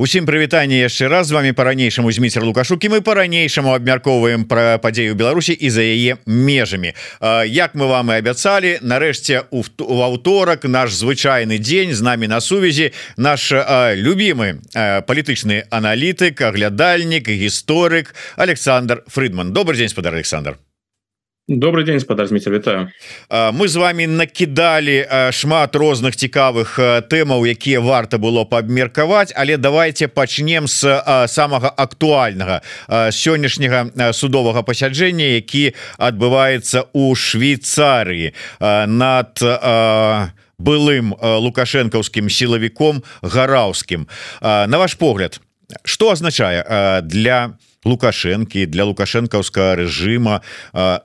Усім прывітанне яшчэ раз. З вами по-ранейшаму зміцер лукашукі мы по-ранейшаму абмяркоўваем пра падзею Беларусі і за яе межамі. Як мы вам і абяцалі нарэшце у аўторак наш звычайны дзень з намі на сувязі наш любімы палітычны аналітык аглядальнік гісторык Александр Фрыдман. Добрый день спадар Александр добрый день спадарміцер Вітаю мы з вами накидалі шмат розных цікавых тэмаў якія варта было паабмеркаваць але давайте пачнем с самага актуальнага сённяшняга судовага пасяджэння які адбываецца у Швейцарыі над былым лукашэнкаўскім сілавіком гараўскім. На ваш погляд что азначае для для лукашэнкі для лукашэнкаўскага рэжыма.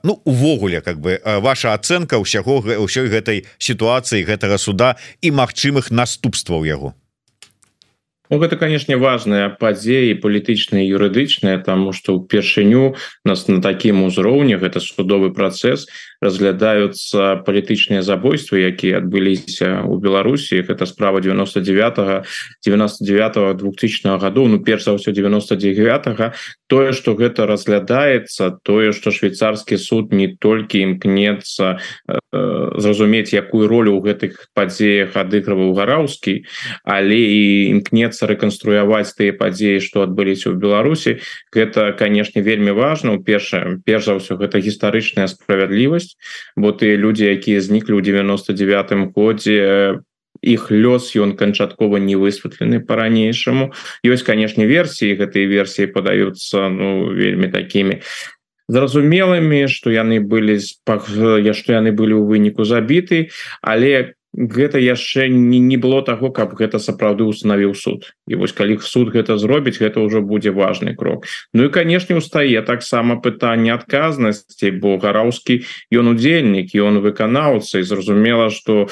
Ну увогуле как бы ваша ацэнка ўсяго ўсёй гэтай сітуацыі гэтага суда і магчымых наступстваў яго Ну, гэта канешне важная падзеі палітычная юрыдычная тому что упершыню нас на такім узроўні гэта судовы працэс разглядаюцца палітычныя забойствы якія адбыліся у Беларусі. Это справа 99 99 2000 году Ну перш за ўсё 99 тое что гэта разглядаецца тое что швейцарскі суд не толькі імкнецца э, зразумець якую ролю ў гэтых падзеях адыгрываў гараўскі але і імкнецца рэканструяваць тыя падзеі што адбыліся ў Беларусі гэта канешне вельмі важно. У першае перш за ўсё гэта гістарычная справядлівасць. Бо тыя людзі якія зніклі ў 99 годзе их лёс ён канчаткова не высветлены по-ранейшаму ёсць канешне версіі гэтай версіі падаюцца ну вельмі такими зразумелымі что яны былі я что яны былі ў выніку забіты але гэта яшчэ не не было того каб гэта сапраўды установіў суд. І вось калі суд гэта зробіць гэта ўжо будзе важный крок. Ну і канешне устае таксама пытанне адказнасці бо гараўскі ён удзельнік і он выканаўца і зразумела что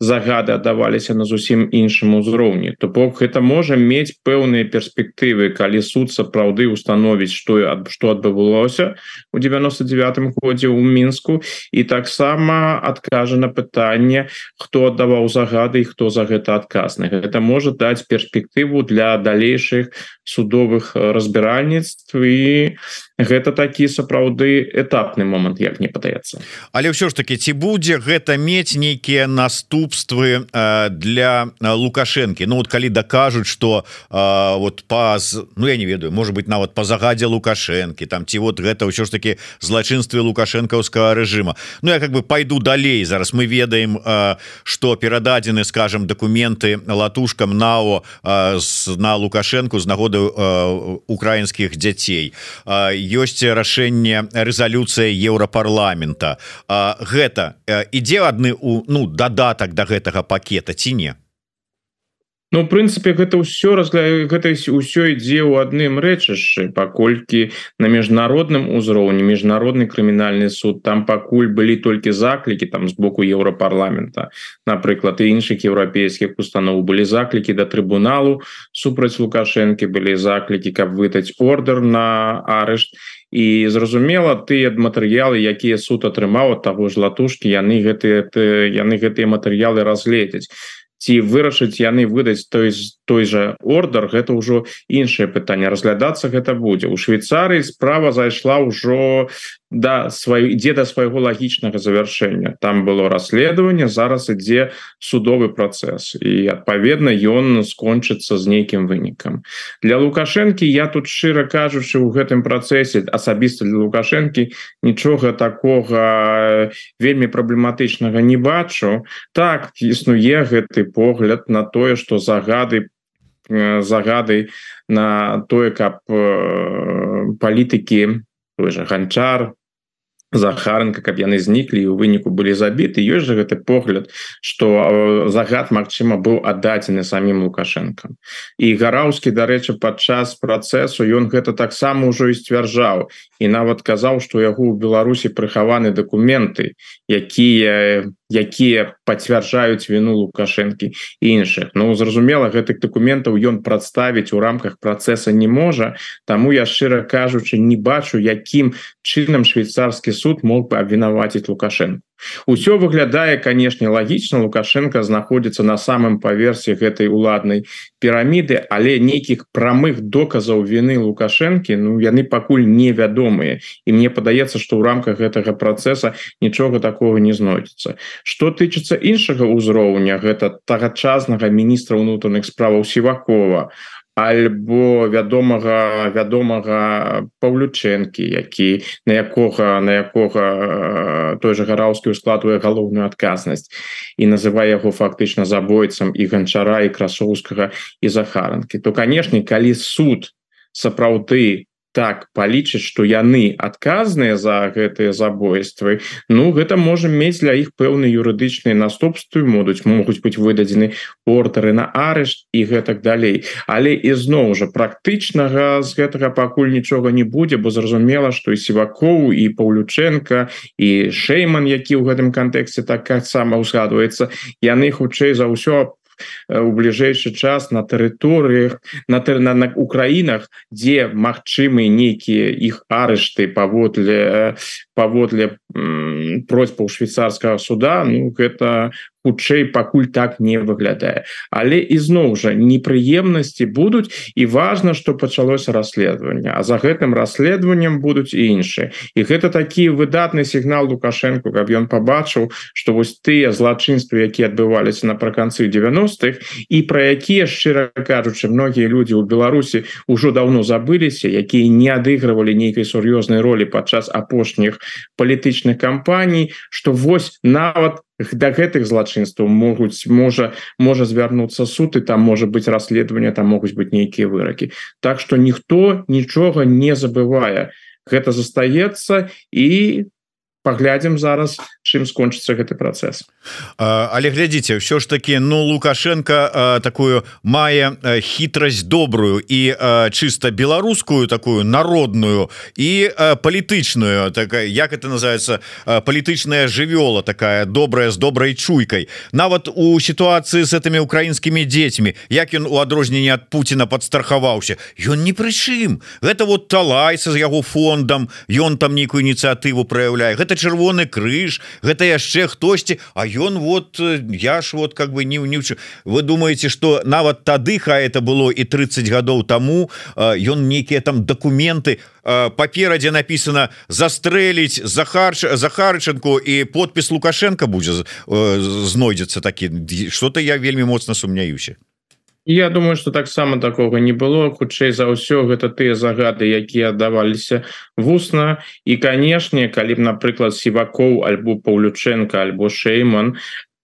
загады аддаваліся на зусім іншым узроўні. То бок гэта можа мець пэўныя перспектывы калі суд сапраўды установіць что что адбывалося у 99 годзе у мінску. І таксама адкажа на пытанне хто аддаваў загады і хто за гэта адказны. Это можа даць перспектыву для далейшых судовых разбіральніцтв. І гэта такі сапраўды этапны момант як не падаецца. Але ўсё ж таки ці будзе гэта мець нейкія наступствы для лукашэнкі Ну вот калі дакажуць что вот паз Ну я не ведаю может быть нават по загадзе лукашэнкі там ці вот гэта ўсё ж таки злачынстве лукашэнкаўскага режима. Ну я как бы пойду далей зараз. Мы ведаем что что перададзены скажем документы латушкам нао на лукашенко з нагоды украінскіх дзяцей ёсць рашэнне рэзалюцыя еўрапарламента гэта ідзе адны у ну дадатак да гэтага пакета ці не Ну прынцыпе гэта ўсё гэта ўсё ідзе ў адным рэчышчы паколькі на міжнародным узроўні міжнародны крымінальны суд там пакуль былі толькі заклікі там з боку еўрапарламента напрыклад і іншых еўрапейскіх установ. Былі заклікі да трыбуналу супраць лукашэнкі былі заклікі каб выдаць ордер на арышт і зразумела ты ад матэрыялы якія суд атрымаў ад таго ж латушкі яны гэтыя яны гэтыя матэрыялы разгледзяць ці вырашыць яны выдаць той той же ордер гэта ўжо іншае пытанне. Разглядацца гэта будзе. У Швейцарыі справа зайшла ўжо да сваю ідзе да свайго лагічнага завяршэння там было расследаванне зараз ідзе судовы працэс і адпаведна ён скончыцца з нейкім вынікам для лукашэнкі я тут шчыра кажучы у гэтым працэсе асабіста для лукашэнкі нічога такога вельмі праблематычнага не бачу. Так існуе гэты погляд на тое что загады загады на тое каб палітыкі той же ганчар захаренко каб яны зніклі у выніку былі забіты. Ёсць же гэты погляд что загад Мачыма быў аддадзены самим лукашенко і гараўскі дарэчы падчас працэсу ён гэта таксама ўжо і сцвярджаў. І нават казаў что яго ў Беларусі прыхаваны документы якія якія пацвярджаюць віну лукашэнкі іншых. Ну зразумела гэтых документаў ён прадставіць у рамках працэса не можа Таму я шчыра кажучы не бачу якім чынам швейцарскі суд мог бы абвінаваціць лукашенко Усё выглядае канешне лагічна лукашенко знаходзіцца на самым паверсе гэтай уладнай піраміды але нейкіх прамых доказаў вины лукашэнкі Ну яны пакуль невядомыя. І мне падаецца что ў рамках гэтага процесса нічога такого не знойдзецца. Что тычыцца іншага ўзроўня гэта тагачаснага міністра ўнутраных справаў сівакова альбо вядомага вядомага паўлючэнкі які на якога на якога той же гараўскі ускладвае галоўную адказнасць і называе яго фактычна забойцам і ганчара і красоўскага і захаранкі. То канешне калі суд сапраўды так палічыць что яны адказныя за гэтыя забойствы Ну гэта можа мець для іх пэўны юрыдычныя наступствы модуць могуць быць выдадзены ордары на арышт і гэтак далей. Але ізноў жа практычнага з гэтага пакуль нічога не будзе бо зразумела что і сівакоў і паўлюченко і шейман які ў гэтым кантэксце таксама узгадваецца яны хутчэй за ўсё у бліжэйшы час на тэрыторыях на на, на украінах дзе магчымы нейкія іх арышты паводле паводле просьбаў швейцарскага суда Ну гэта хутчэй пакуль так не выглядае. Але ізноў жа непрыемнасці будуць і важно что пачалося расследаванне. А за гэтым расследаваннем будуць і іншыя. І гэта такі выдатны сігнал лукашенко каб ён побачыў что вось тыя злачынствы якія адбываліся напрыканцы 90-х і про якія шчыра кажучы многія людзі ў Беларусі ўжо давно забыліся якія не адыгрывалі нейкай сур'ёзнай ролі падчас апошніх палітычных кампаній что вось нават да гэтых злачынстваў могуць можа можа звярнуцца суд і там можа быть расследаванне там могуць быть нейкія выракі Так что ніхто нічога не забывае гэта застаецца і паглядзім зараз чым скончыцца гэты працэс. Але глядзіце ўсё ж таки ну лукашенко такую мае хітрасць добрую і чыста беларускую такую народную і палітычную такая як это называется палітычная жывёла такая добрая з добрай чуйкай. Нават у сітуацыі с этими украінскімі дзецьмі як ён у адрозненне ад Пуціна подстрахаваўся ён не прычым гэта вот талайся з яго фондам ён там нейкую ініцыятыву проявляе гэта чырвоны крыж гэта яшчэ хтосьці А ён вот э, я ж вот как бы не ўнічу вы думаете что нават тады хай это было і 30 гадоў тому ён нейкія там документы паперадзе написано застрэліць захарч захарченко і подпіс лукашенко будзе знойдзецца такі. Что-то я вельмі моцна сумняюся Я думаю что таксама такого не было. Хутчэй за ўсё гэта тыя загады якія аддаваліся вусна. І канешне калі б напрыклад сівакоў альбо паўлюченко альбо шейман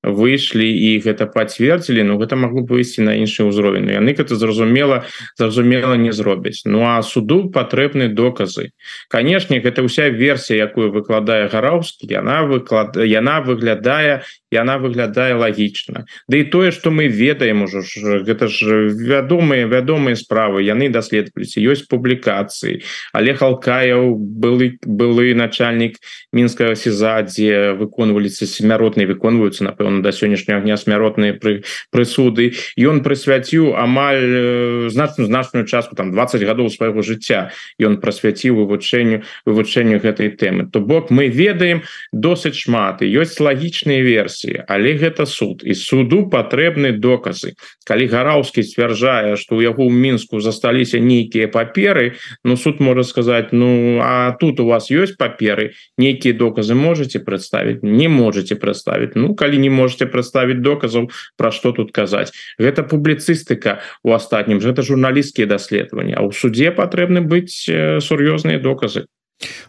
выйшлі і гэта пацвердзілі Ну гэта могло б выйсці на іншы ўзровень. Яны гэта зразумела зразумела не зробяць. Ну а суду патрэбны доказы. Канешне гэта ўся версія якую выкладае гараўскі. Яна выклад яна выглядае яна выглядае лагічна Да і тое что мы ведаем ужо ж гэта ж вядомыя вядомыя справы яны даследаваліся ёсць публікацыі але халкаяў былы былы начальнік мінскага сеза дзе выконваліся смяротныя выконваюцца напэўна до сённяшняга дня смяротныя пры прысуды ён прысвяціў амаль э, значную значную частку там 20 гадоў свайго жыцця ён прасвяціў вывучэнню вывучэнню гэтай тэмы то бок мы ведаем досыць шмат і ёсць лагічныя версіі але гэта суд і суду патрэбны доказы. Калі гараўскі сцвярджае что у яго ў мінску засталіся нейкія паперы Ну суд можа сказаць Ну а тут у вас ёсць паперы? Нейкія доказы можете прадставіць? Не можете прадставіць Ну калі не можете прадставіць доказаў про что тут казаць? Гэта публіцыстыка у астатнім гэта журналісцкія даследаванні а ў суде патрэбны быць сур'ёзныя доказы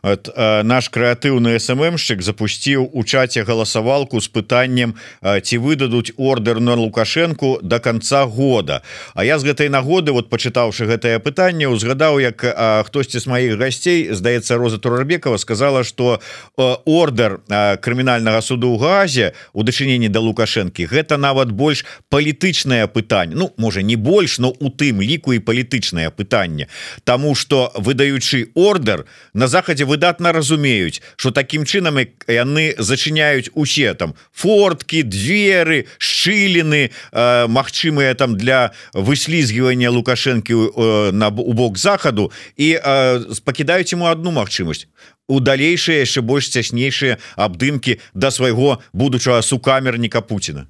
от, э, наш крэатыўны сммщик запусціў у чаце галасавалку с пытаннем э, ці выдадуць ордер на лукашенко до конца года? А я з гэтай нагоды вот почытаўшы гэтае пытанне узгадаў як э, хтосьці з маіх гасцей здаецца роза турарбекова сказала что э, ордер э, крымінальнага суду ў газе у дачыненні да лукашэнкі гэта нават больш палітычнае пытанне. Ну можа не больш но у тым ліку і палітычнае пытанне. Таму что выдаючы ордер на захад захадзе выдатна разумеюць что таким чынам яны зачыняюць усе там фортки дзверы шчыліны э, магчымыя там для выслізгівання лукашэнкі э, на у бок захаду і э, пакідаюць ему одну магчымасць. У далейшыя яшчэ больш цяснейшыя абдымкі да свайго будучага сукамерніка Пуціна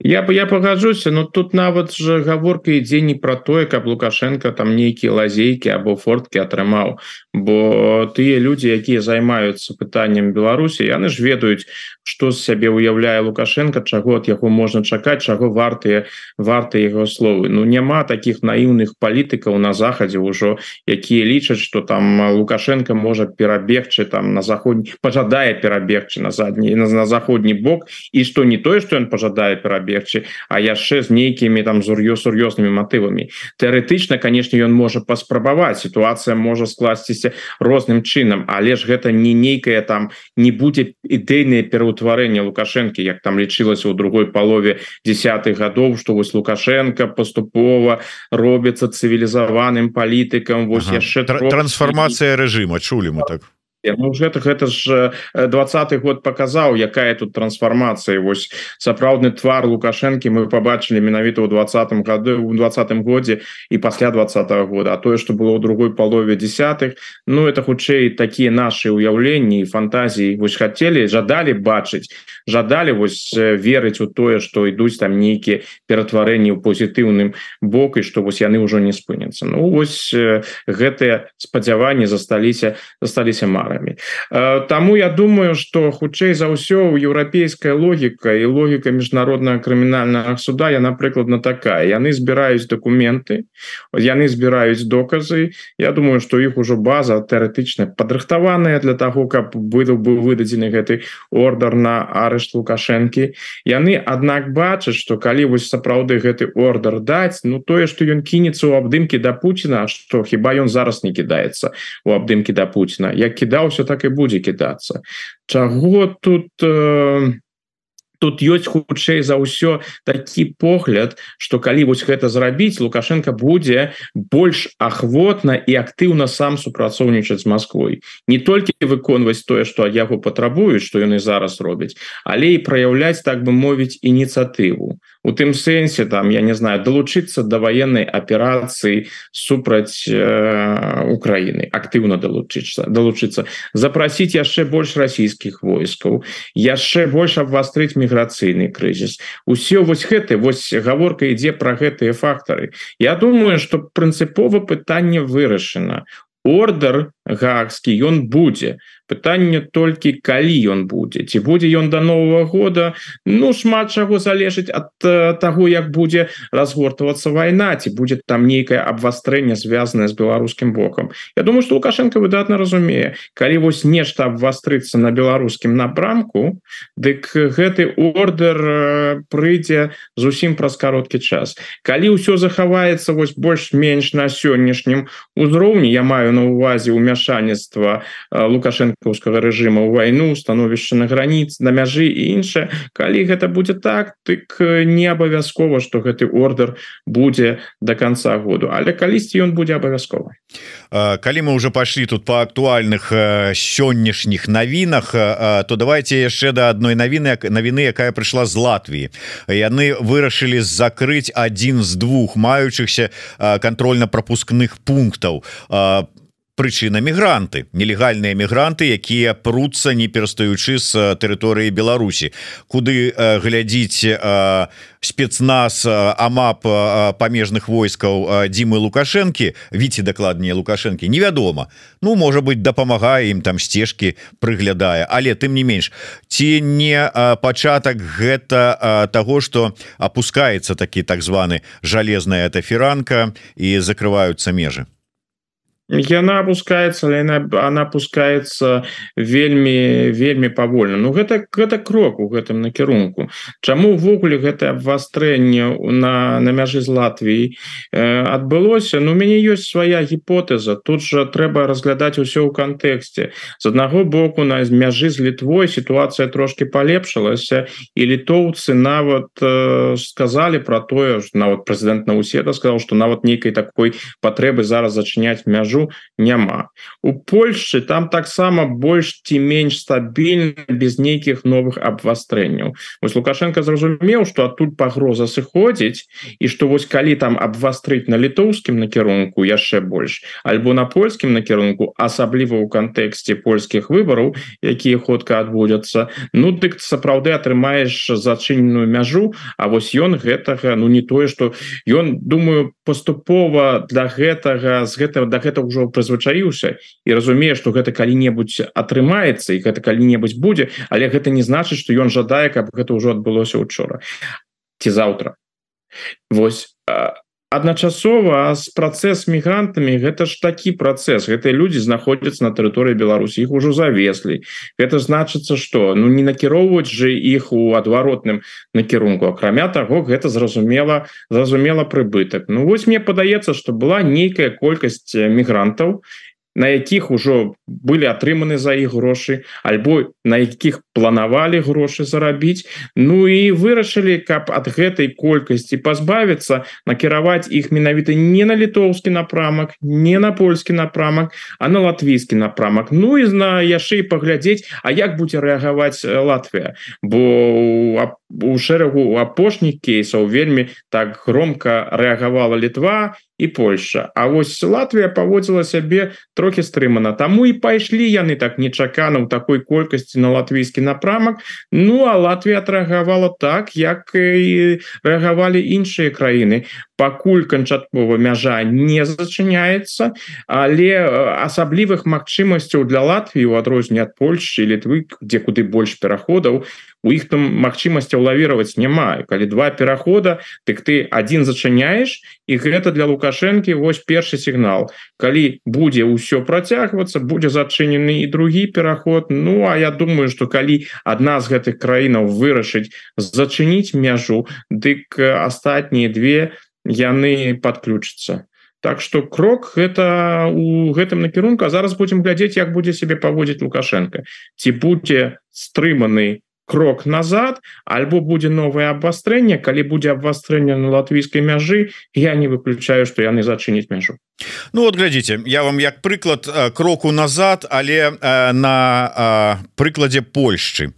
я бы я пагажуся но тут нават же гаворка ідзе не про тое каб лукашенко там нейкія лазейки або фортки атрымаў бо тыя люди якія займаюцца пытанням Беларусі яны ж ведаюць что з сябе уяўляе лукашенко чаго от яго можна чакаць чаго вартыя варты его словы. Ну няма таких наіўных палітыкаў на захадзе ўжо якія лічаць что там лукашенко можа перабегчы там на заходні пожадае перабегчы на задні на, на заходні бок і что не тое что ён пожадае перабег бегчы а яшчэ з нейкімі там зур'ё сур'ёзнымі матывамі. Тэарэтычна канешне ён можа паспрабаваць сітуацыя можа скласціся розным чынам але ж гэта не нейкае там не будзе ідэйнае пераўтварэнне лукашэнкі як там лічылася ў другой палове десятых гадоў што вось лукашенко паступова робіцца цывілізаваным палітыкам вось ага. яшчэ трансфармацыя рэжыма чулі мы так Ну, гэта гэта ж двадцатый год показаў якая тут трансфармацыя Вось сапраўдны твар лукашэнкі мы побачылі менавіта ў двадцатым году у двадцатым годзе і пасля двадцатого года. А тое что было ў другой палове десятых Ну это хутчэй такія наши уяўленні фантазіі вось хотели жадалі бачыць жадалі вось верыць у тое что ідуць там нейкіе ператварэнні ў пазітыўным бок і что вось яны ўжо не спыняцца Ну вось гэтыя спадзяванні засталіся засталіся мара марамі Таму я думаю что хутчэй за ўсё еўрапейская логіка і логіка міжнароднага крымінальнага суда я напрыкладна такая. Яны збіраюць документы яны збіраюць доказы. Я думаю что іх ужо база тэарэтычна падрыхтаваная для того каб выдал бы выдадзены гэты ордар на арышт лукашэнкі яны аднак бачаць что калі вось сапраўды гэты ордар даць Ну тое что ён кінецца ў абдымкі да Пуціна что хіба ён зараз не кідаецца у абдымкі да Пуціна як кідаў кідаўся так і будзе кідацца Чаго тут э, тут ёсць хутчэй за ўсё такі погляд что калі вось гэта зрабіць лукашенко будзе больш ахвотна і актыўна сам супрацоўнічаць з Москвой. Не толькі выконваць тое что ад яго патрабуюць что яны зараз робяць але і праяўляць так бы мовіць ініцыятыву у тым сэнсе там я не знаю долучыцца до военной операции супраць э, Украины актыўна долучыцца долучыцца запросить яшчэ больш расійскіх войскаў яшчэ больш абвастрыць міграцыйны крызіс усе вось гэты вось гаворка ідзе про гэтыя фактары. Я думаю что прынцыпова пытанне вырашана ордер гаагскі ён будзе. Пытанне толькі калі ён будзе. Ці будзе ён до нового года? Ну шмат чаго залежыць от того як будзе разгортвацца вайна ці будет там нейкае абвастрэнне звязанное з беларускім бокам. Я думаю что лукашенко выдатна разумее. Калі вось нешта абвастрыцца на беларускім напрамку дык гэты ордер прыйдзе зусім праз кароткі час. Калі ўсё захаваецца вось больш-менш на сённяшнім узроўні я маю на увазе умя умяшанства лукашэнкаўскага рэжыма ў вайну становішча на граніц на мяжы і іншае. Калі гэта будзе так тык не абавязкова что гэты ордер будзе до конца году. Але калісьці ён будзе абавязкова калі мы уже пашлі тут по актуальных сённяшніх навінах то давайте яшчэ до одной навіны навіны якая прыйшла з Латвіі. Яны вырашылі закрыть один з двух маючыхся контрольно-пропускных пунктаў прычына мігранты нелегальныя мігранты якія пруцца не перастаючы з тэрыторыі Беларусі. Куды глядзіць спецназ амап памежных войскаў Дзімы лукашэнкі віце дакладнее лукашэнкі невядома. Ну можа быть дапамагае ім там сцежкі прыглядае. Але тым не менш ці не пачатак гэта того что опускается такі так званы жалезная эта фіранка і закрываюцца межы яна опускается она она опускается вельмі вельмі павольна. Ну гэта гэта крок у гэтым накірунку. Чаму увогуле гэта абвастрэнне на на мяжы з Латвіі э, адбылося? Ну мяне ёсць свая гіпотэза. Тут жа трэба разглядаць усё ў кантэксце. З аднаго боку на мяжы з літвой сітуацыя трошки палепшылася і літоўцы нават э, сказали про тое ж нават прэзідэнт Науседа сказал что нават нейкай такой патрэбы зараз зачыняць мяжу мяжу няма. У Польшчы там таксама больш ці менш стабільна без нейкіх новых абвастрэнняў. Вось лукашенко зразумеў что адтуль пагроза сыходзіць і что вось калі там абвастрыць на літоўскім накірунку яшчэ больш альбо на польскім накірунку асабліва ў кантэксце польскіх выбораў якія ходка адбудзяцца ну дык сапраўды атрымаеш зачыненую мяжу А вось ён гэтага ну не тое что ён думаю поступова для гэтага з гэтага до гэта ўжо прызвычаіўся і разумее что гэта калі-небудзь атрымаецца і гэта калі-небудзь будзе але гэта не значыць что ён жадае каб гэта ўжо адбылося учора ці заўтра. Вось а адначасова з працэс мігрантамі гэта ж такі працэс гэтыя людзі знаходзяцца на тэрыторыі Беларусі іх ужо завеслі это значыцца что ну не накіроўваць же іх у адваротным накірунку акрамя таго гэта зразумела зразумела прыбытак Ну вось мне падаецца что была нейкая колькасць мігрантаў на якіх ужо былі атрыманы за іх грошы альбо на якіх планавалі грошы зарабіць. Ну і вырашылі каб ад гэтай колькасці пазбавіцца накіраваць іх менавіта не на літоўскі напрамак не на польскі напрамак а на латвійскі напрамак. Ну і на яшчэ і паглядзець А як будзе рэагаваць Латвія. Бо у шэрагу апошніх кейсаў вельмі так громко рэагавала літва і Польша. А вось Латвія паводзіла сябе трохі стрымана. Таму і пайшлі яны так нечакана ў такой колькасці на латвійскі напрамак. Ну а Латвія адрэагавала так як і рэагавалі іншыя краіны пакуль канчаткова мяжа не зачыняецца але асаблівых магчымасцяў для Латвіі у адрозне ад Польшчы літвы дзе куды больш пераходаў у іх там магчымасцяў лавіраваць няма. Калі два перахода так ты один зачыняешь і гэта для лукашэнкі вось першы сігнал. Калі будзе ўсё працягвацца будзе зачынены і другі пераход. Ну а я думаю что калі адна з гэтых краінаў вырашыць зачыніць мяжу дык астатнія две яны подключацца Так что крок гэта у гэтым накірунку зараз будем глядзець як будзе себе паводзіць лукашенко. Ці будзе стрыманы крок назад альбо будзе новое абвастрэнне. Калі будзе абвастрэнне на латвійскай мяжы я не выключаю что яны зачыніць мяжу Ну вот глядзіце я вам як прыклад кроку назад але на прыкладзе Польшчы.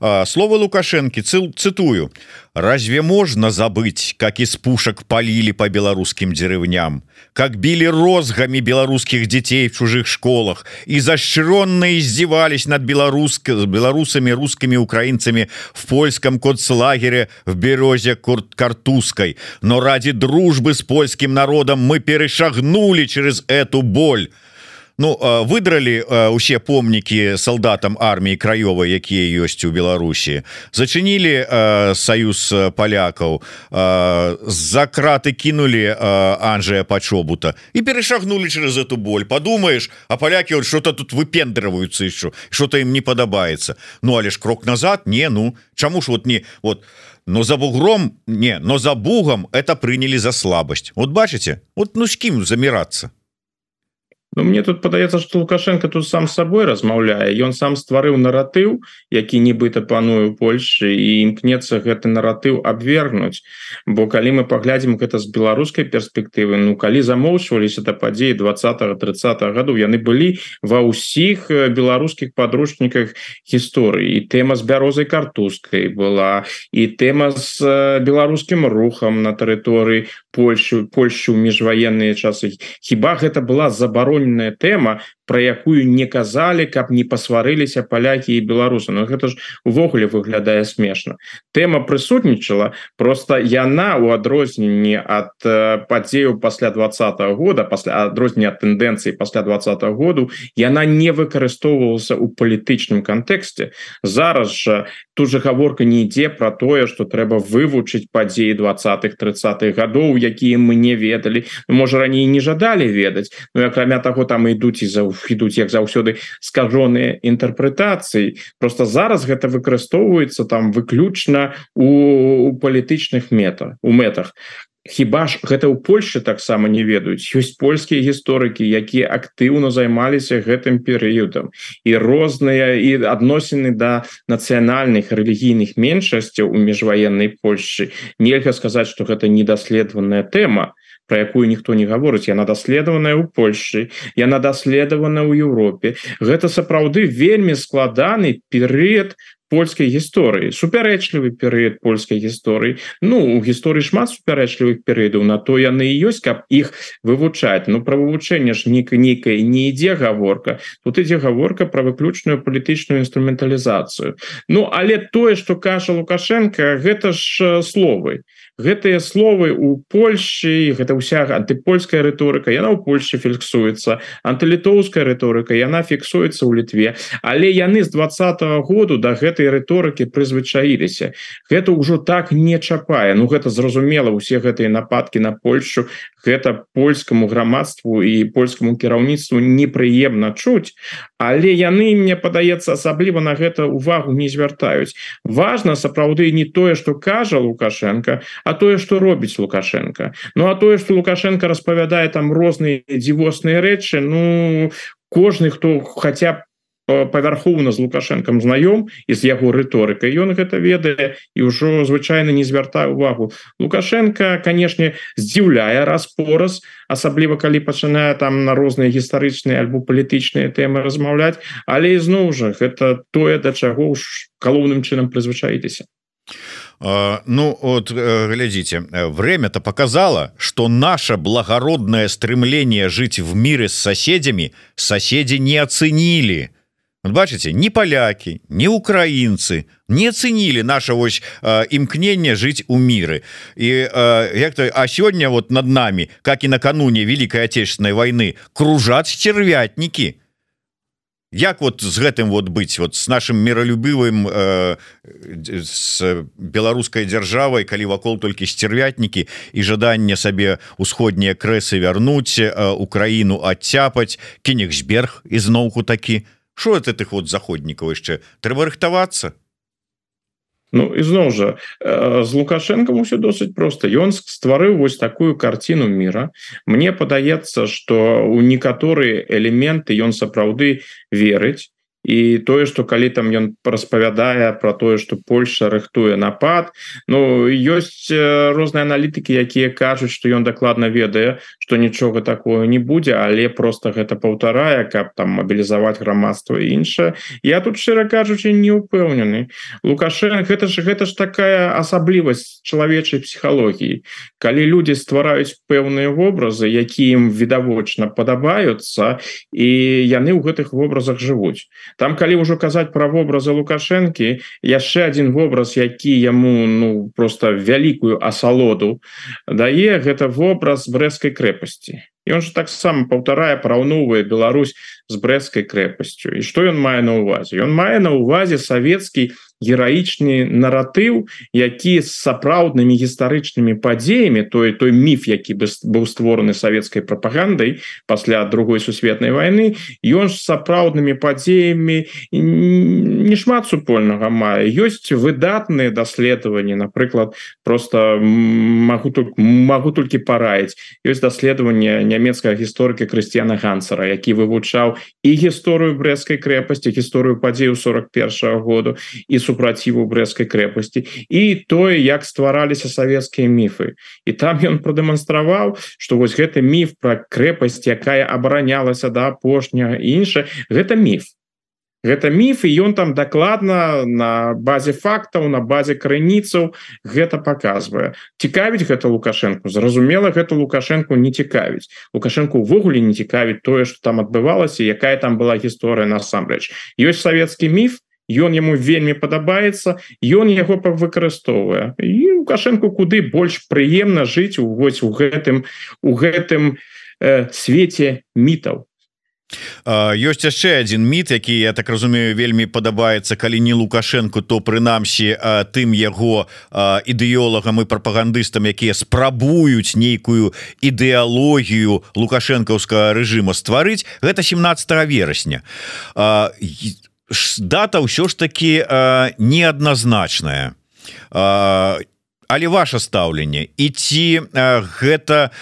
Слово лукашэнкі цыл цытую. Разве можно забыть как из пушек полили по беларускім деревням как били розгами беларускіх детей в чужих школах и защиронно издевались над белорусско с белорусами русскими украинцами в польском концлагере в березе курт картузской. Но ради дружбы с польским народом мы перешагнули через эту боль. Ну выдралі усе помнікі салдатам арміі краёвай якія ёсць у Беларусі. Зачынілі саюз палякаў за краты кінулі Анжая пачобута. І перашагнули через эту боль. Подумаешь а палякі вот что-то тут выпендраваюцца еще что-то ім не падабаецца. Ну але ж крок назад? Не ну чаму ж вот не? Вот но за бугром не но за бугам это прынялі за слабасць вот бачыце вот ну з кім замірацца Ну, мне тут падаецца что лукашенко тут сам собой размаўляе ён сам стварыў наратыў які нібыта паную Польши і імкнецца гэты наратыў абвергнуць бо калі мы паглядзім гэта з беларускай перспектывы Ну калі замоўчваліся да падзеі 20 30 году яны былі ва ўсіх беларускіх подручніках гісторыі. Тэма з бярозай картузкай была і тэма з беларускім рухам на тэрыторыі Польшу Польшу міжваенныя часы. Хіба гэта была забаронена агульная тэма про якую не казалі каб не пасварыліся палякі і беларусы? Но гэта ж увогуле выглядае смешна. Тэма прысутнічала просто яна у адрозненні ад падзею пасля двадцатого года пасля адрознення тэндэнцыі пасля двадцатого году яна не выкарыстоўвалася у палітычным кантэксце. Зараз жа тут же гаворка не ідзе про тое что трэба вывучыць падзеі двадцатых тридцатых гадоў якія мы не ведалі. Можа раней не жадалі ведаць Ну акрамя того там ідуць і за ідуць як заўсёды скажоныя інтэрпрэтацыі. Просто зараз гэта выкарыстоўваецца там выключна у, у палітычных мета у мэтах Хіба ж гэта ў Польше таксама не ведаюць? Ёсць польскія гісторыкі якія актыўна займаліся гэтым перыядам. І розныя і адносіны да нацыянальных рэлігійных меншасцяў у міжваеннай Польшчы. Нельга сказаць что гэта недаследаваная тэма про якую ніхто не гаворыць. Яна даследаваная ў Польшы яна даследавана ў Еўропе. Гэта сапраўды вельмі складаны перыяд польскай гісторыі супярэчлівы перыяд польскай гісторыі. Ну у гісторыі шмат супярэчлівых перыядаў на то яны і ёсць каб іх вывучаць. Ну пра вывучэнне ж ніка нейкай не ідзе гаворка. Тут ідзе гаворка про выключную палітычную інструменталізацыю. Ну але тое что кажа лукашенко гэта ж словы гэтыя словы у Польшчы гэта ўся антыпольская рыторыка яна ў Польше фіксуецца антылітоўская рыторыка яна фіксуецца ў літве. Але яны з двадцатого году до да гэтай рыторыкі прызвычаіліся. Гэта ўжо так не чапае. Ну гэта зразумела усе гэтыя нападки на Польшу гэта польскаму грамадству і польскаму кіраўніцтву непрыемна чуць. Але яны мне падаецца асабліва на гэта увагу не звяртаюць. Важно сапраўды не тое что кажа лукашенко а тое что робіць лукашенко. Ну а тое что лукашенко распавядае там розныя дзівосныя рэчы ну кожны хто хотя б павярхоўна з лукашэнкам знаём і з яго рыторыкай ён гэта ведае і ўжо звычайна не звяртае увагу лукашенко канешне здзіўляе раз-пораз асабліва калі пачынае там на розныя гістарычныя альбо палітычныя тэмы размаўляць але ізноў жа гэта тое да чаго ж галоўным чынам прызвычаіліся Ну вот глядите время-то показало что наше благородное стремление жить в мире с соседями соседи не оценили. Бачите не поляки не украинцы не оценили наше вось імкнение жить у миры и як то а сегодня вот над нами как и накануне великой отечественной войны кружат стервятники. то Як вот з гэтым вот быть вот с нашим миролюбывым э, с беларускай державой калі вакол толькі стервятнікі і жаданне сабе усходнія крэсы вярнуць э, Украіну адцяпаць кенігсберг ізноўку такі. Що это тых вот заходнікаў яшчэ? Трэба рыхтавацца Ну ізноў жа з лукашенком усё досыць просто. Ён стварыў вось такую карціну мира. Мне падаецца что у некаторыя элементы ён сапраўды верыць і тое что калі там ён распавядае про тое что Польша рыхтуе напад. Ну ёсць розныя аналітыкі якія кажуць что ён дакладна ведае что нічога такое не будзе але просто гэта паўтарае каб там мобілізаваць грамадства іншае я тут шчыра кажучы не упэўнены лукашен гэта ж гэта ж такая асаблівасць чалавечай псіхалогіі калі люди ствараюць пэўныя вобразы якія ім відавочна падабаюцца і яны ў гэтых вобразах жывуць там калі ўжо казаць про вобразы лукашэнкі яшчэ один вобраз які яму ну просто вялікую асалоду дае гэта вобраз брэскай крэпасці. Он же таксама паўтарае параўноўвае Беларусь з брэскай крэпасцю. І что ён мае на увазе ён мае на увазе савецкі гераічны наратыў які з сапраўднымі гістарычнымі падзеямі той той міф які бы быў створаны савецкай прапагандай пасля другой сусветнай войны ён ж сапраўднымі падзеямі не шмат супольнага мае. Ёсць выдатныя даследаванні напрыклад просто могу тут могу толькі параіць. Ёсць даследаванне нямецкага гісторыка крысціяна гансера які вывучаў і гісторыю брэскай крэпасці гісторыю падзею 41 -го году і супраціву брэскай крэпасці і тое як ствараліся савецкія міфы. І там ён прадэманстраваў что вось гэты міф про крэпасць якая абаранялася да апошняга інша гэта міф. Гэта міф і ён там дакладна на базе фактаў на базе крыніцаў гэта показвае цікавіць гэта лукашенко зразумела гэта лукашенко не цікавіць. Лукашенко увогуле не цікавіць тое что там адбывалася якая там была гісторыя насамрэч. Ёсць савецкі міф ён яму вельмі падабаецца ён яго выкарыстоўвае. І лукашенко куды больш прыемна жыць у вось у гэтым у гэтым э, свеце мітаў. Ёсць яшчэ один міт які я так разумею вельмі падабаецца. Калі не лукашенко то прынамсі тым яго ідэолагам і прапагандыстам якія спрабуюць нейкую ідэалогію лукашэнкаўскага рэжыма стварыць. Гэта 17 верасня дата ўсё ж таки неадназначная але ваше стаўленне і ці гэта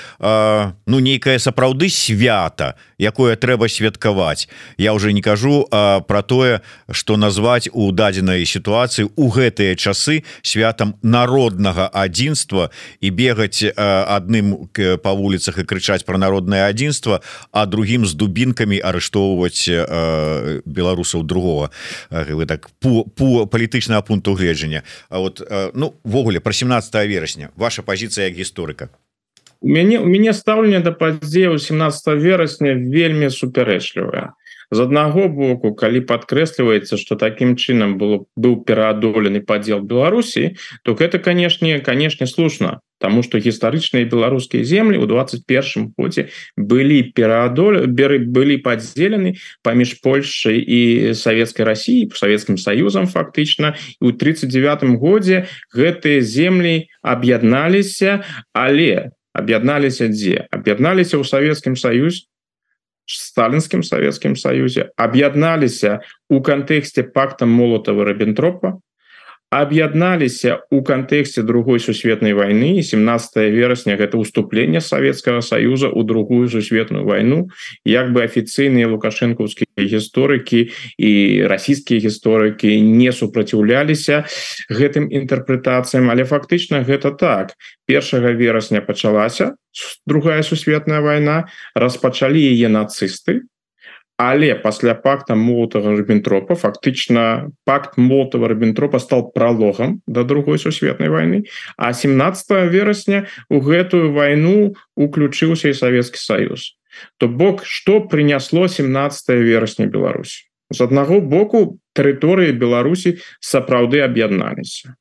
ну нейкае сапраўды свята якое трэба святкаваць? Я уже не кажу про тое что назваць у дадзенай сітуацыі у гэтыя часы святам народнага адзінства і бегаць адным по вуліцах і крычаць про народнае адзінства а другим з дубінкамі арыштоўваць беларусаў другого вы так по, по палітычнага пункту гледжання. А вот ну ввогуле про 17 верасня ваша позиция як гісторыка у мяне у мяне стаўленне да падзею 17 верасня вельмі супярэчлівая з аднаго боку калі падкрэсліваецца что таким чынам было быў пераадолены падзел Беларусі то гэта канешне канешне слушна Таму что гістарычныя беларускія землі ў 21 годзе былі пераадоль беры былі падзелены паміж Польшай і савецкай Росіі Савецкім Саюзам фактычна. У 39 годзе гэтыя землі аб'ядналіся але аб'ядналіся дзе? Аб'ядналіся ў Савецкім Саюзе сталінскім Савецкім Саюзе аб'ядналіся у кантэксце пакта молотава рабентропа аб'ядналіся у кантэксце другой сусветнай войны 17 верасня гэта уступление Савецкага Саюза у другую сусветную войну. Як бы афіцыйныя лукашэнкаўскія гісторыкі і расійскія гісторыкі не супраціўляліся гэтым інтэрпрэтацыям але фактычна гэта так. Першага верасня пачалася другая сусветная война распачалі яе нацысты але пасля пакта молотага рыбентропа фактычна пакт молотава рыбентропа стал прологам до другой сусветнай войны а 17 верасня у гэтую войну уключыўся і Савецкі Союз то бок что принясло 17 верасня Беларусь з аднаго боку тэрыторыі Беларусі сапраўды аб'ядналіся.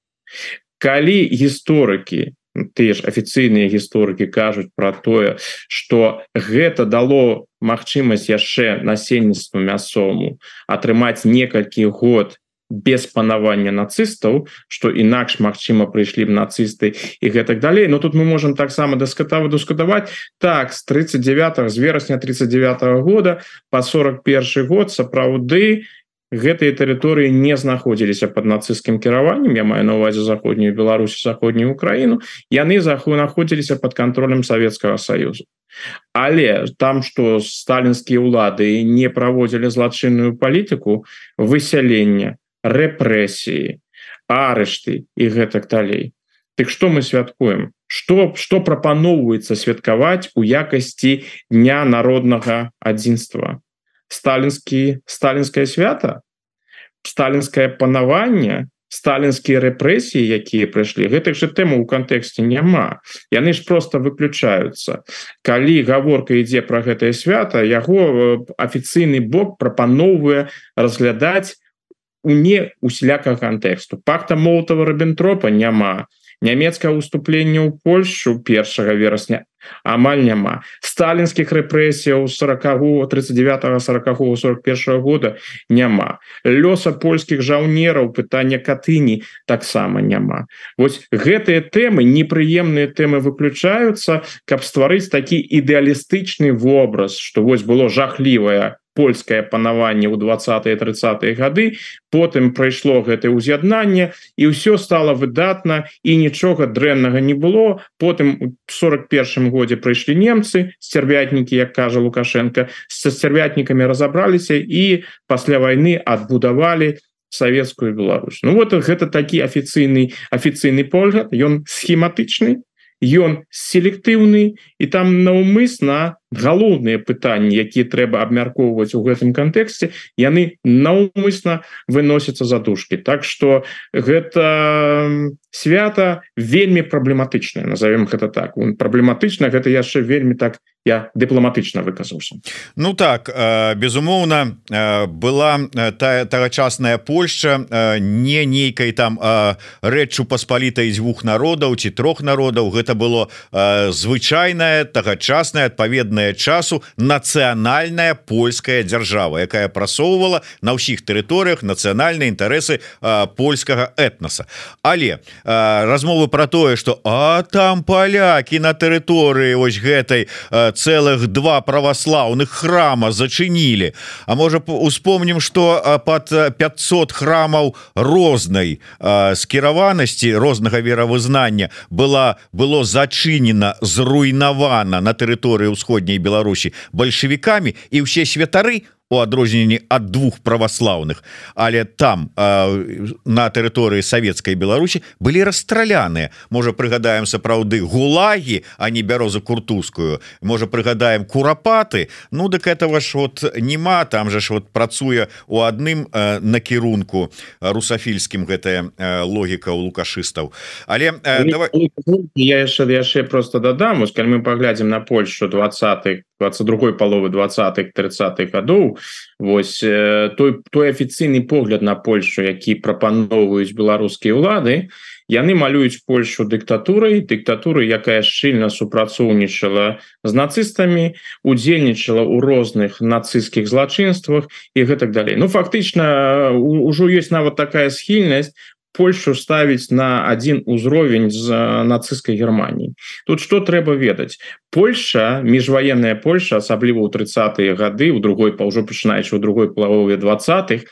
Калі гісторыкі тыя ж афіцыйныя гісторыкі кажуць про тое что гэта дало магчымасць яшчэ насельніцтву мясому атрымаць некалькі год без панавання нацыстаў что інакш Мачыма прыйшлі б нацысты і гэтак далей. Но тут мы можем таксама даскатава дускадаваць так с 39 з верасня 39 -го года по 41 год сапраўды гэтыя тэрыторыі не знаходзіліся под нацысцкім кіраваннем я маю на увазе заходнюю Беларусь заходнюю Украіну яны заху находзіліся под контролем Савецкага союзу але там что сталінскія ўлады не праводзілі злачынную палітыку высялення рэпрэсіі арышты і гэтак далей. Дык что мы святкуем? Что что прапаноўваецца святкаваць у якасці дня народнага адзінства сталінскі сталінскае свята сталінскае панаванне сталінскія рэпрэсіі якія прыйшлі. Гэтых же тэму ў кантэксце няма. Яны ж просто выключаюцца. Калі гаворка ідзе про гэтае свята яго афіцыйны бок прапаноўвае разглядаць у не усялякага кантэксту. Пакта молотава рабентропа няма нямецкае уступленне ў Польшу першага верасня. Амаль няма. Сталінскіх рэпрэсіяў 40 39 40 41 года няма. Лёса польскіх жаўнераў пытання катыні таксама няма. Вось гэтыя тэмы непрыемныя тэмы выключаюцца каб стварыць такі ідэалістычны вобраз что вось было жахлівая польскае панаванне ў 20 30 гады потым прайшло гэтае ўз'яднанне і ўсё стало выдатна і нічога дрэннага не было. Потым у 41 годзе прыйшлі немцы сцярвятнікі як кажа лукашенко са сцярвятнікамі разабраліся і пасля войны адбудавалі савецкую Беларусь. Ну вот гэта такі афіцыйны афіцыйны погляд ён схематычны ён селектыўны і там наўмысна галоўныя пытанні якія трэба абмяркоўваць у гэтым кантэксце яны наўмысна выносяцца задушки Так что гэта свята вельмі праблематычная назовем гэта так. Праблематычна гэта яшчэ вельмі так я дыпламатычна выказаўся. Ну так безумоўна была тая тагачасная Польша не нейкай там рэччу паспалітай дзвюх народаў ці трох народаў. Гэта было звычайнае тагачаснае адпаведна пэўныя часу нацыянальная польская дзяржава якая прасоўвала на ўсіх тэрыторыях нацыянальныя інтарэсы польскага этноса. Але размовы про тое что а там палякі на тэрыторыі ось гэтай цэлых два праваслаўных храма зачынілі А можа успомнім что под 500 храмаў рознай скіраванасці рознага веравызнання была было зачынена зруйнавана на тэрыторыі ўсходняй Беларусі бальшавікамі і ўсе святары у адрозненні ад двух праваслаўных. Але там э, на тэрыторыі савецкай Беларусі былі расстраляныя можа прыгадаем сапраўды гулагі а не бяроза куртускую можа прыгадаем курапаты. Ну дык этого ж вот нема там же ж вот працуе у адным э, накірунку русафільскім гэтая э, логіка у лукашыстаў. Але э, давай... я яшчэ яшчэ просто дадам. Калі мы паглядзім на Польшу 20 22 паловы 20 30 гадоў Вось той той афіцыйны погляд на Польшу які прапаноўваюць беларускія ўлады яны малююць Польшу дыктатурай дыктатуры якая шчыльна супрацоўнічала з нацыстамі удзельнічала ў розных нацысцкіх злачынствах і гэтак далей. Ну фактычна ўжо ёсць нават такая схільнасць Польшу ставіць на один узровень з нацысцкай Геррманіі тут что трэба ведаць Польша міжваенная Польша асабліва ў 30 гады у другой па ўжо пачынаючы у другой плавове 20х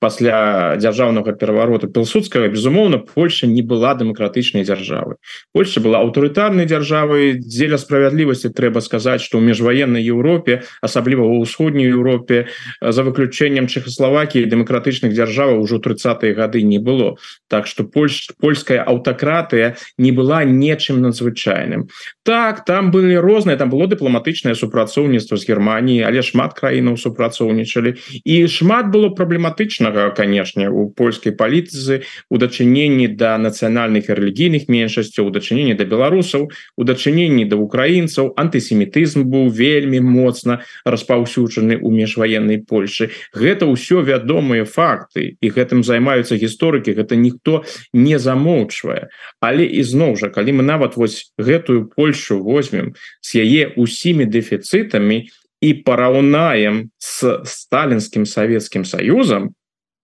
пасля дзяржаўнага пераварота пілсудскага безумоўна Польша не была дэмакратычнай дзяржавы Польша была аўтарытарнай дзяржавай дзеля справядлівасці трэба сказаць что ў міжваеннай Еўропе асабліва ў ўсходняй Еўропе за выключэннем Чехословакіі дэмакратычных дзяржаваў ужо 30 гады не было так что Польш польская аўтакратыя не была нечым надзвычайным. Так там были розныя там было дыпламатычнае супрацоўніцтва з Геррманіі але шмат краінаў супрацоўнічалі. І шмат было праблематычнага канешне у польскай палітыцы у дачыненні да нацыянальных рэлігійных меншасцяў у дачыненні да беларусаў у дачыненні да украінцаў антысемітызм быў вельмі моцна распаўсюджаны ў міжваеннай Польшы гэта ўсё вядомыя факты і гэтым займаюцца гісторыкі гэта ніхто не замоўчвае. Але ізноў жа калі мы нават вось гэтую Польшу возьмем с яе усімі дэфіцытамі і параўнаем с сталінскім савецкім союзам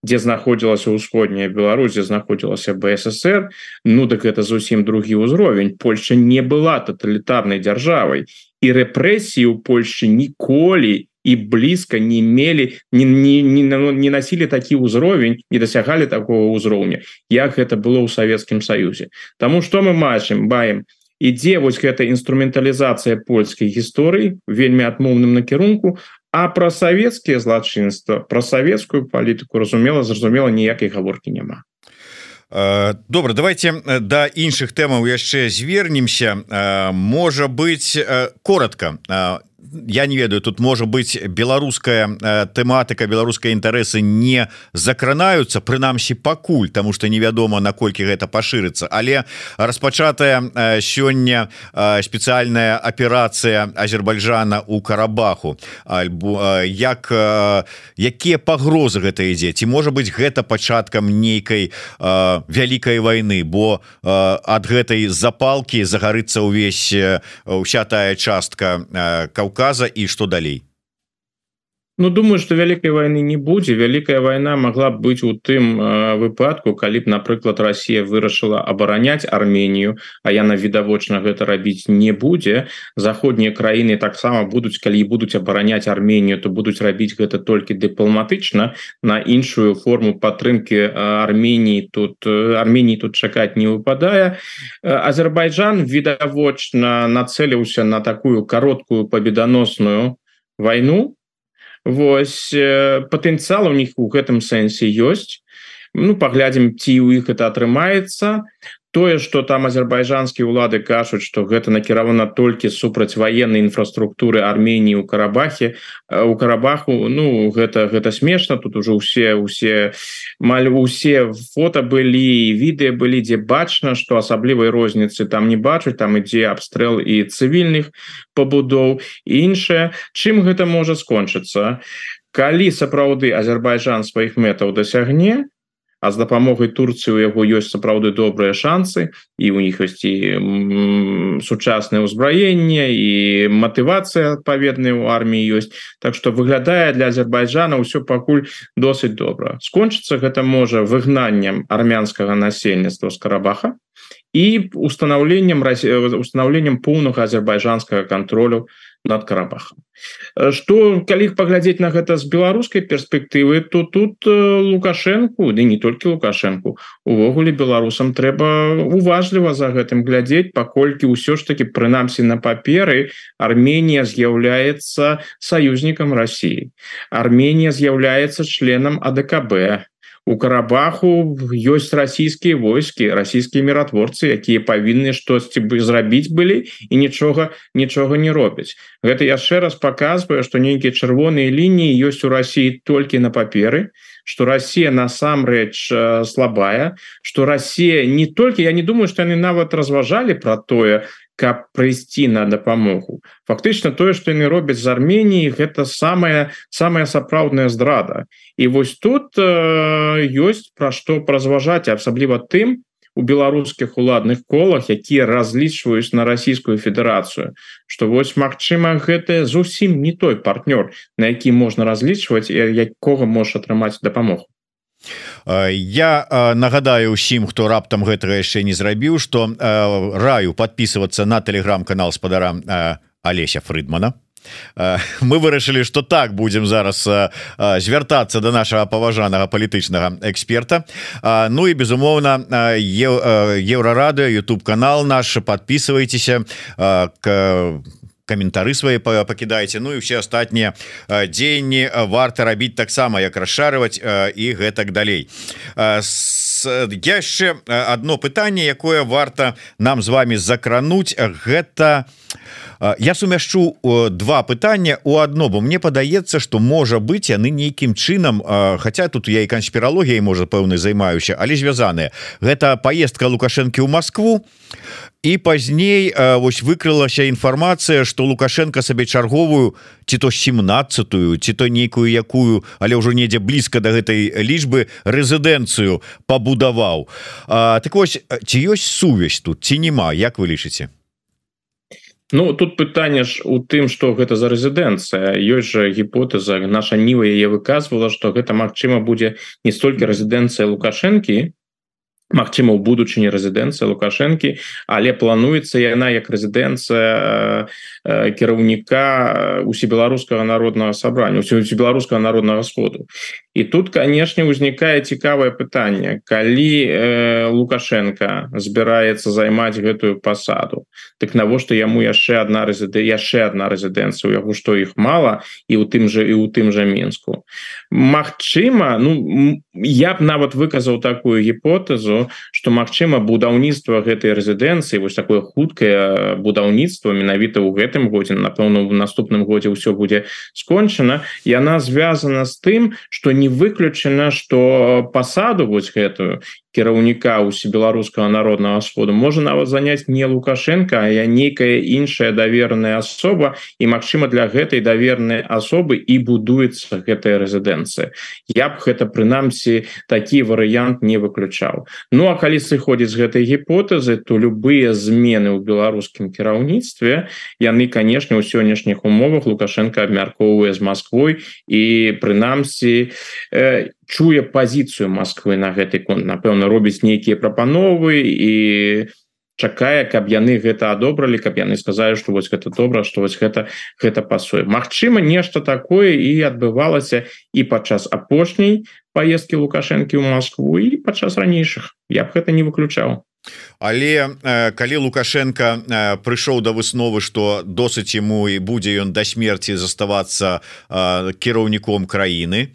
дзе знаходзілася ўсходняя Беларусі знаходзілася БССР Ну так это зусім другі ўзровень. Польша не была тоталітарнай дзяржавай і рэпрэсіі ў Польшы ніколі і блізка не мелі не, не, не, не насілі такі ўзровень не дасягалі такого ўзроўня як гэта было ў Савецкім Саюзе Таму что мы мачым баем. Ідзе вось гэта інструменталізацыя польскай гісторыі вельмі адмоўным накірунку а пра савецкія злачынства пра савецкую палітыку разумела зразумела ніякай гаворкі няма добра давайте да іншых тэмаў яшчэ звернемся. Можа быть коротко я не ведаю тут можа быть беларуская э, тэматыка беларускай інтарэсы не закранаюцца прынамсі пакуль тому что невядома наколькі гэта пашырыцца. Але распачатая э, сёння э, спецыяльная аперацыя Азербайджана у карабаху. Альбо як якія пагрозы гэта ідзе? Ці можа быть гэта пачаткам нейкай вялікай войны бо ад гэтай запалки загарыцца ўвесь уся тая частка каўка Каўказа і што далей Ну думаю что вялікай войны не будзе вялікая война могла б быть у тым э, выпадку калі б напрыклад Россия вырашыла абараняць Арменію а яна відавочна гэта рабіць не будзе. Заходнія краіны таксама будуць калі будуць абараняць Арменію то будуць рабіць гэта толькі дыпламатычна. На іншую форму падтрымки Арменії тут Арменії тут чакаць не выпадае. Азербайджан відавочна нацеліўся на такую кароткую победоносную войну Вось патэнцыял у них у гэтым сэнсе ёсць. Ну паглядзім ці ў іх это атрымаецца тое что там азербайджанскія улады кажуць что гэта накіравана толькі супраць военной інфраструктуры Армении у карабахе. У карабаху Ну гэта гэта смешна тут уже усе усе маль усе фото былі відэа былі дзе бачна что асаблівай розніцы там не бачуць там ідзе абстрэл і цывільных пабудоў. Іншае чым гэта можа скончыцца? Калі сапраўды Азербайджан сваіх мэтаў дасягне а з дапамогай Турцыі у яго ёсць сапраўды добрыя шансы і у них ёсць і сучаснае ўзбраенне і матывацыя адпаведная у арміі ёсць. Так что выглядае для Азербайджана ўсё пакуль досыць добра. Скончыцца гэта можа выгнаннем армянскага насельніцтва з карабаха і устанаўленнем устанаўленнем поўнага азербайджанскага контролю над карабахам что калі паглядзець на гэта з беларускай перспектывы то тут лукашенко ды не толькі лукашенко увогуле беларусам трэба уважліва за гэтым глядзець паколькі ўсё ж таки прынамсі на паперы Арменія з'яўляецца саюзнікам Росіі. Арменія з'яўляецца членам АДКБ у карабаху ёсць расійскія войскі расійскія міратворцы якія павінны штосьці бы зрабіць былі і нічога нічога не робяць. Гэта яшчэ раз показвае что нейкія чырвоныя лініі ёсць у Росіі толькі на паперы что Россия насамрэч слабая что Россия не толькі я не думаю что яны нават разважалі про тое каб прыйсці на дапамогу. Фактычна тое что яны робяць з Арменіі гэта самая самая сапраўдная здрада. І вось тут э, ёсць пра што празважаць асабліва тым у беларускіх уладных колах якія разлічваюць на расійскую федэрацыю что вось Мачыма гэта зусім не той партнёр на які можна разлічваць якога можа атрымаць дапамогу я нагадаю усім хто раптам гэтага яшчэ не зрабіў что раю подписываться на телеграм-канал спадара Алеся Фрыдмана. Мы вырашылі что так будем зараз звяртацца до нашего паважанага палітычнага эксперта. Ну і безумоўна еўрарады YouTube канал наш подписывайтеся к каментары свои пакідайце Ну і все астатнія дзеянні варта рабіць таксама як расшарываць і гэтак далей. Яшчэ одно пытанне якое варта нам з вами закрануть. Гэта я сумяшчу два пытання у одно бо мне падаецца что можа быть яны нейкім чынам хотя тут я і канспіралогіяй можа пэўны займаюся але звязаныя. Гэта поездка лукашэнкі ў Москву і пазней вось выкрылася інфармацыя что лукашенко сабе чарговую ці то 17тую ці то нейкую якую але ўжо недзе блізка до гэтай лічбы рэзідэнцыю пабудаваў. Так вось ці ёсць сувязь тут ці няма Як вы лічыце Ну тут пытанне ж у тым что гэта за рэзідэнцыя. Ёсць жа гіпотэза наша ніва яе выказвала что гэта Мачыма будзе не столькі рэзідэнцыя лукашэнкі Магчыма у будучыні рэзідэнцыя лукашэнкі але плануецца яна як рэзідэнцыя кіраўніка усебеларускага народнага сабрання усё беларускага народнага сходу. І тут канешне узнікае цікавае пытанне. Калі э, лукашенко збіраецца займаць гэтую пасаду так навошта яму яшчэ одна рэзіды яшчэ одна рэзідэнцыя у яго што іх мала і у тым же і у тым жа мінску? Магчыма ну я б нават выказаў такую гіпотэзу что Мачыма будаўніцтва гэтай рэзідэнцыі вось такое хуткае будаўніцтва менавіта ў гэтым годзе напэўна в наступным годзе ўсё будзе скончана. Яна звязана з тым что не выключана что пасаду вось гэтую кіраўніка усебеларускага народного сходу. Можа нават заняць не лукашенко а я нейкая іншая даверная асоба і Мачыма для гэтай давернай асобы і будуецца гэтая рэзідэнцыя. Я б гэта прынамсі такі варыянт не выключаў. Ну а калі сыходзіць з гэтай гіпотэзы то любыя змены ў беларускім кіраўніцтве яны канешне ў сённяшніх умовах лукашенко абмяркоўвае з Москвой і прынамсі не чуе пазіцыю Москвы на гэты конт напэўна робіць нейкія прапановы і чакае каб яны гэта адобралі каб яны сказалі что вось гэта добра что вось гэта гэта пасуе. Мачыма нешта такое і адбывалася і падчас апошняй поездки лукашэнкі ў Москву і падчас ранейшых. Я б гэта не выключаў але э, калі лукашенко э, прыйшоў да высновы что досыць ему і будзе ён да смерти заставацца э, кіраўніком краіны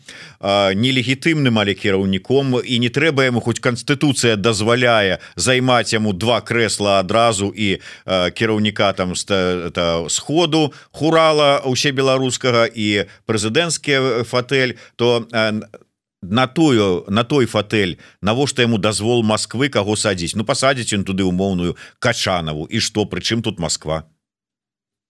нелегітымным але кіраўніком і не трэба ему хоць канстытуцыя дазваляе займаць яму два крэсла адразу і кіраўніка там сходу хурала усе беларускага і прэзідэнцкі фатэль то на на тую на той фатэль навошта яму дазвол Москвы каго садзіць? Ну пасадзіць ён туды умоўную качанаву. І што прычым тут Москва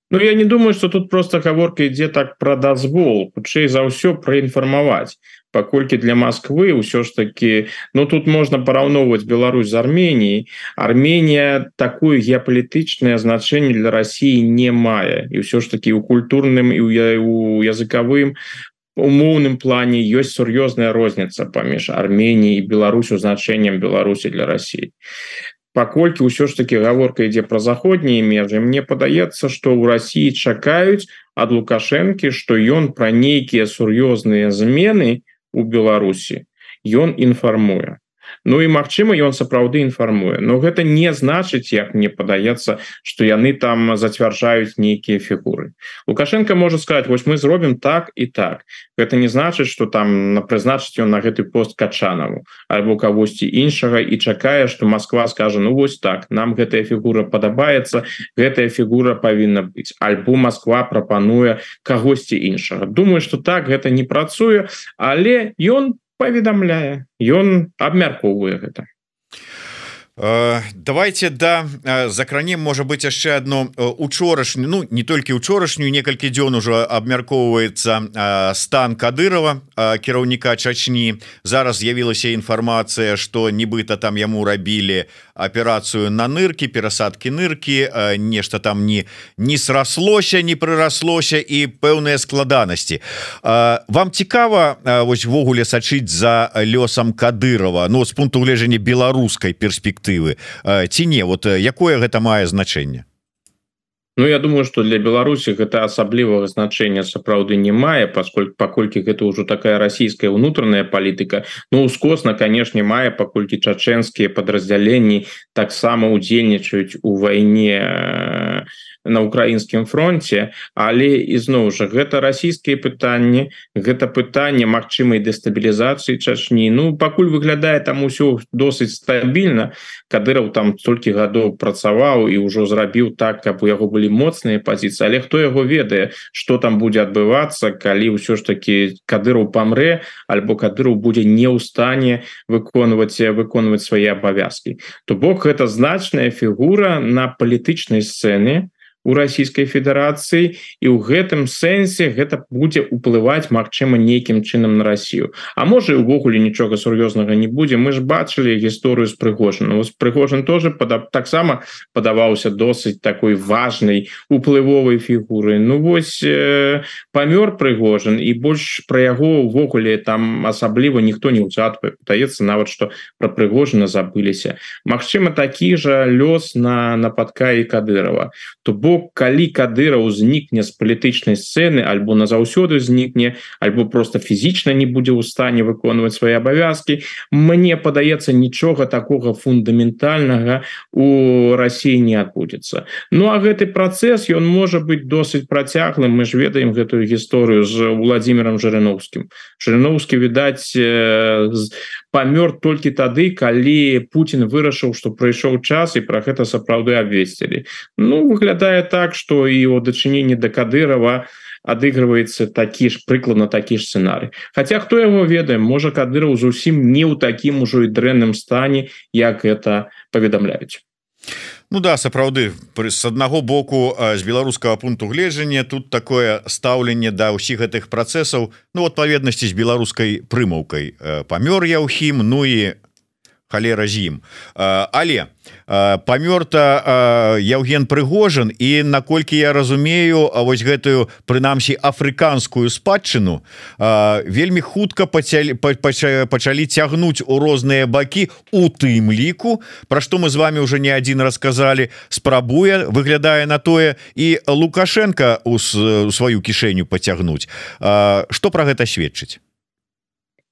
Ну я не думаю что тут просто гаворка ідзе так пра дазвол. Хутчэй за ўсё праінфармаваць паколькі для Москвы ўсё ж таки ну, тут можна параўноўваць Беларусь з Арменіяй. Арменія такую геапалітычнае значэнне для России не мае. І ўсё ж таки у культурным і у языкавым умоўным плане ёсць сур'ёзная розніца паміж Арменіяй і Беларусь значэннем Беларусі для России паколькі ўсё ж таки гаворка ідзе про заходнія межы мне падаецца что у России чакаюць ад лукашэнкі что ён пра нейкія сур'ёзныя змены у Беларусі. Ён інфармуе Ну і Мачыма ён сапраўды інфармуе. Но гэта не значыць як мне падаецца что яны там зацвярджаюць нейкія фігуры. Лукашенко можа сказать вось мы зробім так і так гэта не значыць что там на прызначыць ён на гэты пост качанаву альбо кагосьці іншага і чакае что Москва скажа Ну вось так нам гэтая фігура падабаецца гэтая фігура павінна быць альбо Москва прапануе кагосьці іншага. Думаю что так гэта не працуе але ён по паведамляе ён абмяркоўвае гэта давайте да э, закранем можа быть яшчэ одно э, учорашнюю Ну не толькі учорашнюю некалькі дзён уже абмяркоўваецца стан кадырова кіраўніка чачні зараз з'явілася інфармацыя что нібыта там яму рабілі аперацыю на ныркі перасадки ныркі нешта там не не сраслося не прыраслося і пэўныя складанасці вам цікава восьвогуле сачыць за лёсам кадырова? Ну з пункту гледжання беларускай перспектывы перспектывы ці не? Вот якое гэта мае значэнне Ну я думаю что для Беларусі гэта асаблівага значэння сапраўды не мае паскольку паколькі гэта ўжо такая расійская унутраная палітыка Ну ускосна канешне мае паколькі чачэнскія подраздзяленні таксама удзельнічаюць у вайне на украінскім фронте. Але ізноў жа гэта расійскія пытанні гэта пытанне магчымай дэстабілізацыі чачні Ну пакуль выглядае там усё досыць стабільна. Кадыраў там столькі гадоў працаваў і ўжо зрабіў так каб у яго былі моцныя пазіцыі але хто яго ведае что там будзе адбывацца калі ўсё ж таки кадыраў памрэ альбо кадыру будзе не ў стане выконваць выконваць свае абавязкі то бок гэта значная фігура на палітычнай сцэне у расійскай федэрацыі і ў гэтым сэнсе гэта будзе уплываць Мачыма нейкім чынам на Россию А можа увогуле нічога сур'ёзнага не будзе. Мы ж бачылі гісторыю з прыгожаным прыгожан тоже падаб таксама падаваўся досыць такой важной уплывовай фігуры. Ну вось э, памёр прыгожан і больш пра яго увогуле там асабліва ніхто не ўцятвае пытаецца нават что про прыгожана забыліся. Мачыма такі жа лёс на нападка і кадырова то бок калі кадыра ўзнікне з палітычнай сцэны альбо назаўсёды знікне альбо просто фізічна не будзе ў стане выконваць свои абавязки мне падаецца нічога такого фундаментальнага у России не адбудзецца. Ну а гэты працэс ён можа быть досыць працяглым. Мы ж ведаем гэтую гісторыю з владимиром жирыновскім жирыновскі відаць памёр толькі тады калі Путін вырашыў что прыйшоў час і про гэта сапраўды абвесцілі. Ну выглядае так что і о дачыненні да кадырова адыгрываецца такі ж прыкладна такі ж сцэнарый. Хаця хто яго ведаем можа кадыраў зусім не ў такім ужо і дрэнным стане як это паведамляюць Ну да сапраўды з аднаго боку з беларускага пункту гледжання тут такое стаўленне да ўсіх гэтых працэсаў. Ну адпаведнасці з беларускай прымаўкай памёр я ўхім Ну і халера з ім. Але памёрта Яўген прыгожан і наколькі я разумею А вось гэтую прынамсі афрыканскую спадчыну вельмі хутка пацялі пачалі цягнуць у розныя бакі у тым ліку Пра што мы з вами уже не адзін расказалі спрабуе выглядае на тое і лукашенко у сваю кішэню пацягнуць. Что про гэта сведчыць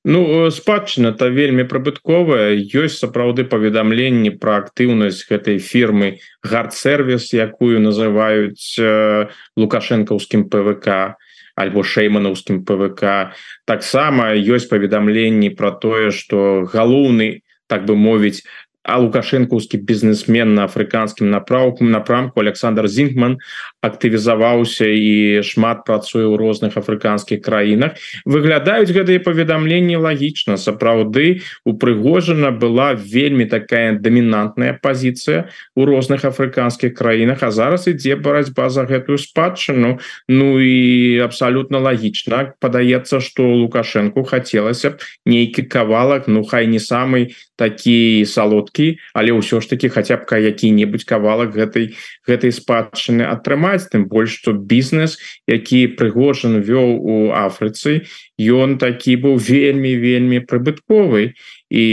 Ну спадчына то вельмі прыбытковая. Ёсць сапраўды паведамленні пра актыўнасць гэтай фірмы гардсервіс якую называюць э, лукашэнкаўскім ПВК альбо шейманаўскім ПВК таксама ёсць паведамленні пра тое што галоўны так бы мовіць а лукашэнкаўскі бізнесмен на афрыканскім напраўку напрамку Александр зінгман актывізаваўся і шмат працуе ў розных афрыканскіх краінах. Выглядаюць гэтые паведамленні лагічна. Сапраўды упрыгожана была вельмі такая дамінантная пазіцыя у розных афрыканскіх краінах а зараз ідзе барацьба за гэтую спадчыну. Ну і абсалютна лагічна. Падаецца что лукашенко хацелася б нейкі кавалак ну хай не самый такі салодкі але ўсё ж таки хаця б які-небудзь кавалак гэтай гэтай спадчыны атрымаць тым больш что бізнес які прыгожан вёў у Афрыцы ён такі быў вельмі вельмі прыбытковы. І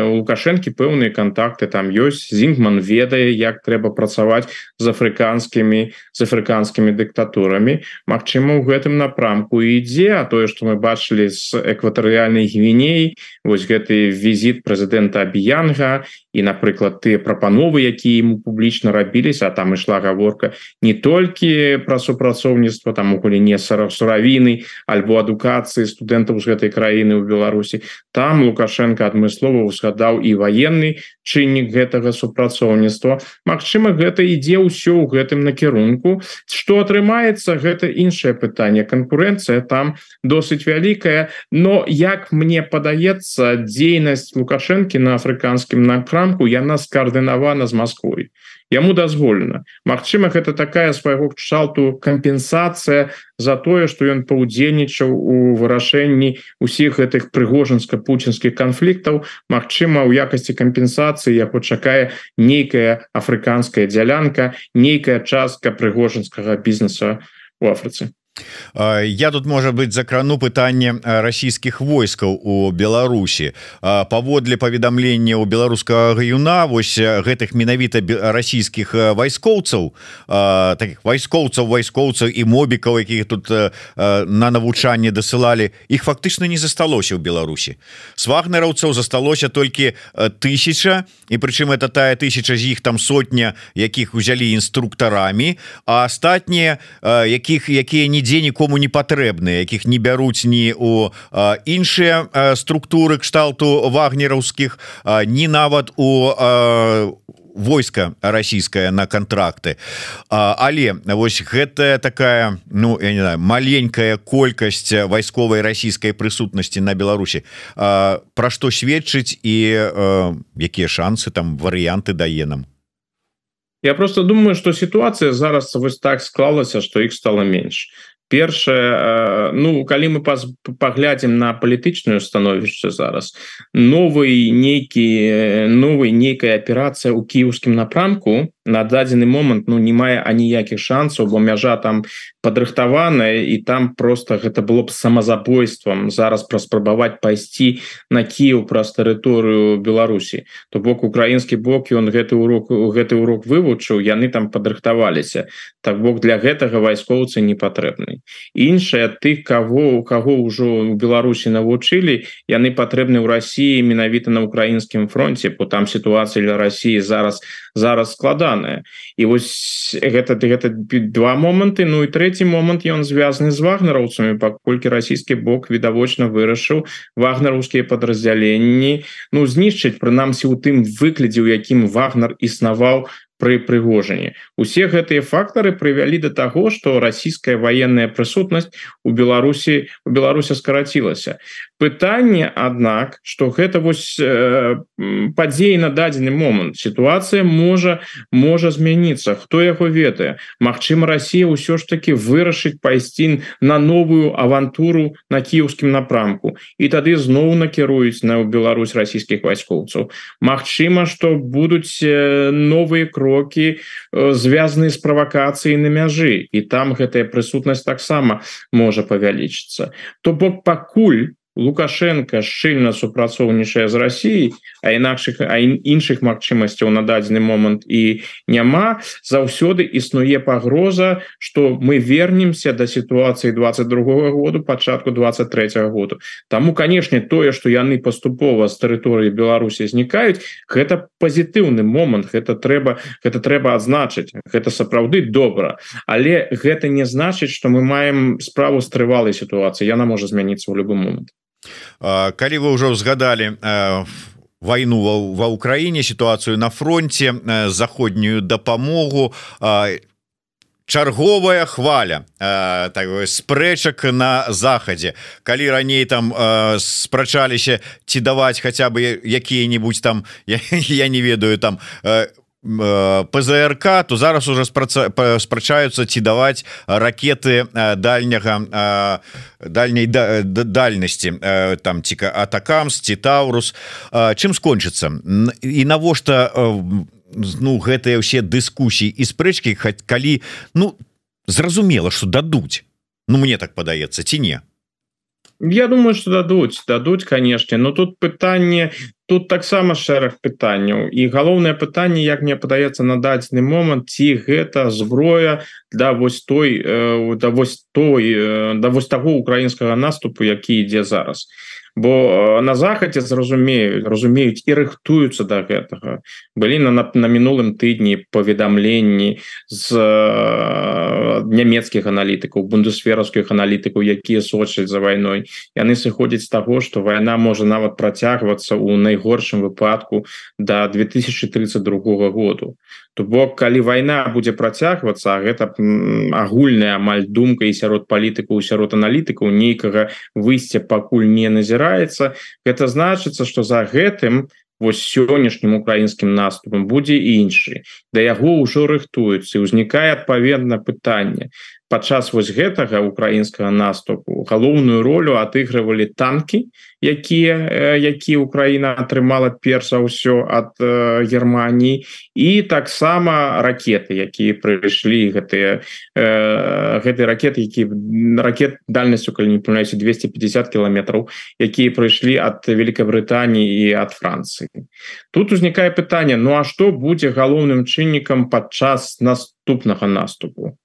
лукашэнкі пэўныя контакты там ёсць. Зінгман ведае як трэба працаваць з афрыканскімі з афрыканскімі дыктатурамі. Мачыма у гэтым напрамку ідзе а тое что мы бачылі з экватарыяльнай гвіней вось гэты візит прэзідэнта абіянга і напрыклад ты прапановы якія ему публічна рабіліся а там ішла гаворка не толькі пра супрацоўніцтва там у гуліне суравіны альбо адукацыі студэнтаў з гэтай краіны ў Беларусі. Там лукашенко адмыслова узгадаў і военный чыннік гэтага супрацоўніцтва. Мачыма гэта ідзе ўсё ў гэтым накірунку. Что атрымаецца гэта іншае пытанне. Конкуренцыя там досыць вялікая но як мне падаецца дзейнасць лукашэнкі на афрыканскім напрамку яна скаардынавана з Москвой яму дазволена. Мачыма гэта такая свайго кшалту кампенсацыя за тое что ён паўдзельнічаў у вырашэнні усіх гэтых прыгожанска-пуцінскіх канфліктаў. Мачыма у якасці кампенсацыі яго чакае нейкая афрыканская дзялянка нейкая частка прыгожанскага бізнеса у Афрыцы я тут можа быть закрану пытанне расійскіх войскаў у Беларусі паводле паведамлення у беларускага юна вось гэтых менавіта расійскіх вайскоўцаў таких вайскоўцаў вайскоўцаў і мобікаў якіх тут на навучанне дасылалі іх фактычна не засталося ў Беларусі с вагнераўцаў засталося толькі тысяча і прычым это тая тысяча з іх там сотня якіх узялі інструктарамі а астатнія якіх якія не нідзе нікому не патрэбныя якіх не бяруць ні у іншыя структуры кшталту вагнераўскіх ні нават у войска расійская на контракты але вось гэтая такая ну я не знаю маленькая колькасць вайсковай расійскай прысутнасці на Беларусі Пра што сведчыць і якія шансы там варыянты дае нам? Я просто думаю что ситуация зараз вось так склалася что іх стало менш першае ну калі мы паглядзім на палітычную становішча зараз новый нейкі новый нейкая аперацыя ў кіеўскім напрамку на дадзены момант ну не мае аніякіх шансаў бо мяжа там падрыхтаваная і там просто гэта было б самазабойствам зараз праспрабаваць пайсці на Кіев праз тэрыторыю Беларусі. То бок украінскі бок ён гэты урок гэты урок вывучыў яны там падрыхтаваліся. Так бок для гэтага вайскоўцы не патрэбны іншая ты кого у кого ўжо у Беларусі навучылі яны патрэбны ў Росіі менавіта на украінскім фронте по там сітуацыі для Росіі зараз зараз складаная і вось гэта гэта два моманты Ну і третий момант ён звязаны з вагнераўцамі паколькі расійскі бок відавочна вырашыў вагнераўскія подраздзяленні Ну знішчыць прынамсі у тым выглядзе у якім вагнер існаваў пры прыгожанні усе гэтыя фактары прывялі до таго что расійская военная прысутнасць у Беларусі у Беларуси скарацілася. Пытанне Аднак что гэта вось э, падзеі на дадзены момант. Ситуация можа можа змяніцца. Хто яго ведае? Мачыма Россия ўсё ж таки вырашыць пайсці на новую авантуру на кіеўскім напрамку. І тады зноў накіруюць на Беларусь расійскіх вайскоўцаў. Мачыма что будуць новые крокі звязанные з правакацыяй на мяжы. І там гэтая прысутнасць таксама можа павялічыцца. То бок пакуль лукашенко шчыльна супрацоўнічае з Росіяй а інакшых а іншых магчымасцяў на дадзены момант і няма. Заўсёды існуе пагроза что мы вернемся до сітуацыі 22 -го году пачатку 23 -го году Таму канешне тое что яны паступова з тэрыторыі Беларусі знікаюць гэта пазітыўны момант гэта трэба гэта трэба адзначыць гэта сапраўды добра. Але гэта не значыць что мы маем справу з трывалай сітуацыі яна можа змяніцца ў любы момант калі вы ўжо ўзгадалі войну ва, ва Украіне сітуацыю на фронте заходнюю дапамогу и чарговая хваля э, так спрэчак на захадзе. Калі раней там э, спрачаліся ці даваць хаця бы якія-нибудь там я, я не ведаю там э, ПЗРК то зараз уже спрачаюцца ці даваць ракеты дальняга дальняй дальнасці там ціка атакамс ці таурус. Чым скончыцца? І навошта ну гэтыя ўсе дыскусіі і спрэчкі хаць калі ну зразумела что дадуць? Ну мне так падаецца ці не? Я думаю что дадуць дадуць канешне. Но тут пытанне тут таксама шэраг пытанняў. І галоўнае пытанне як мне падаецца на дадзены момант ці гэта зброя да вось той э, да вось той э, да вось таго украінскага наступу які ідзе зараз бо на захадзе зразумеюць разумеюць і рыхтуюцца до да гэтага. Былі на на мінулым тыдні паведамленні з нямецкіх аналітыкаў бундесфераўскіх аналітыкаў якія сочаць за вайной. Яны сыходзяць з таго што вайна можа нават працягвацца ў найгоршым выпадку до да 2032 году то бок калі вайна будзе працягвацца гэта агульная амаль думка і сярод палітыкаў сярод аналітыкаў нейкага выйсця пакуль не назіраецца гэта значыцца что за гэтым вось сённяшнім украінскім наступам будзе іншы. Да яго ўжо рыхтуецца узнікае адпаведна пытанне падчас вось гэтага украінскага наступу галоўную ролю адыгрывалі танки якія які Украіна атрымала перш за ўсё ад Германії і таксама ракеты якія прыйшлі гэтыя гэтыя ракеты які ракет дальнасцю калі не памяляюся 250 кіламетраў якія прыйшлі ад Великабрытаніі і ад Францыі. Тут узнікае пытанне Ну а што будзе галоўным чыннікам падчас наступнага наступу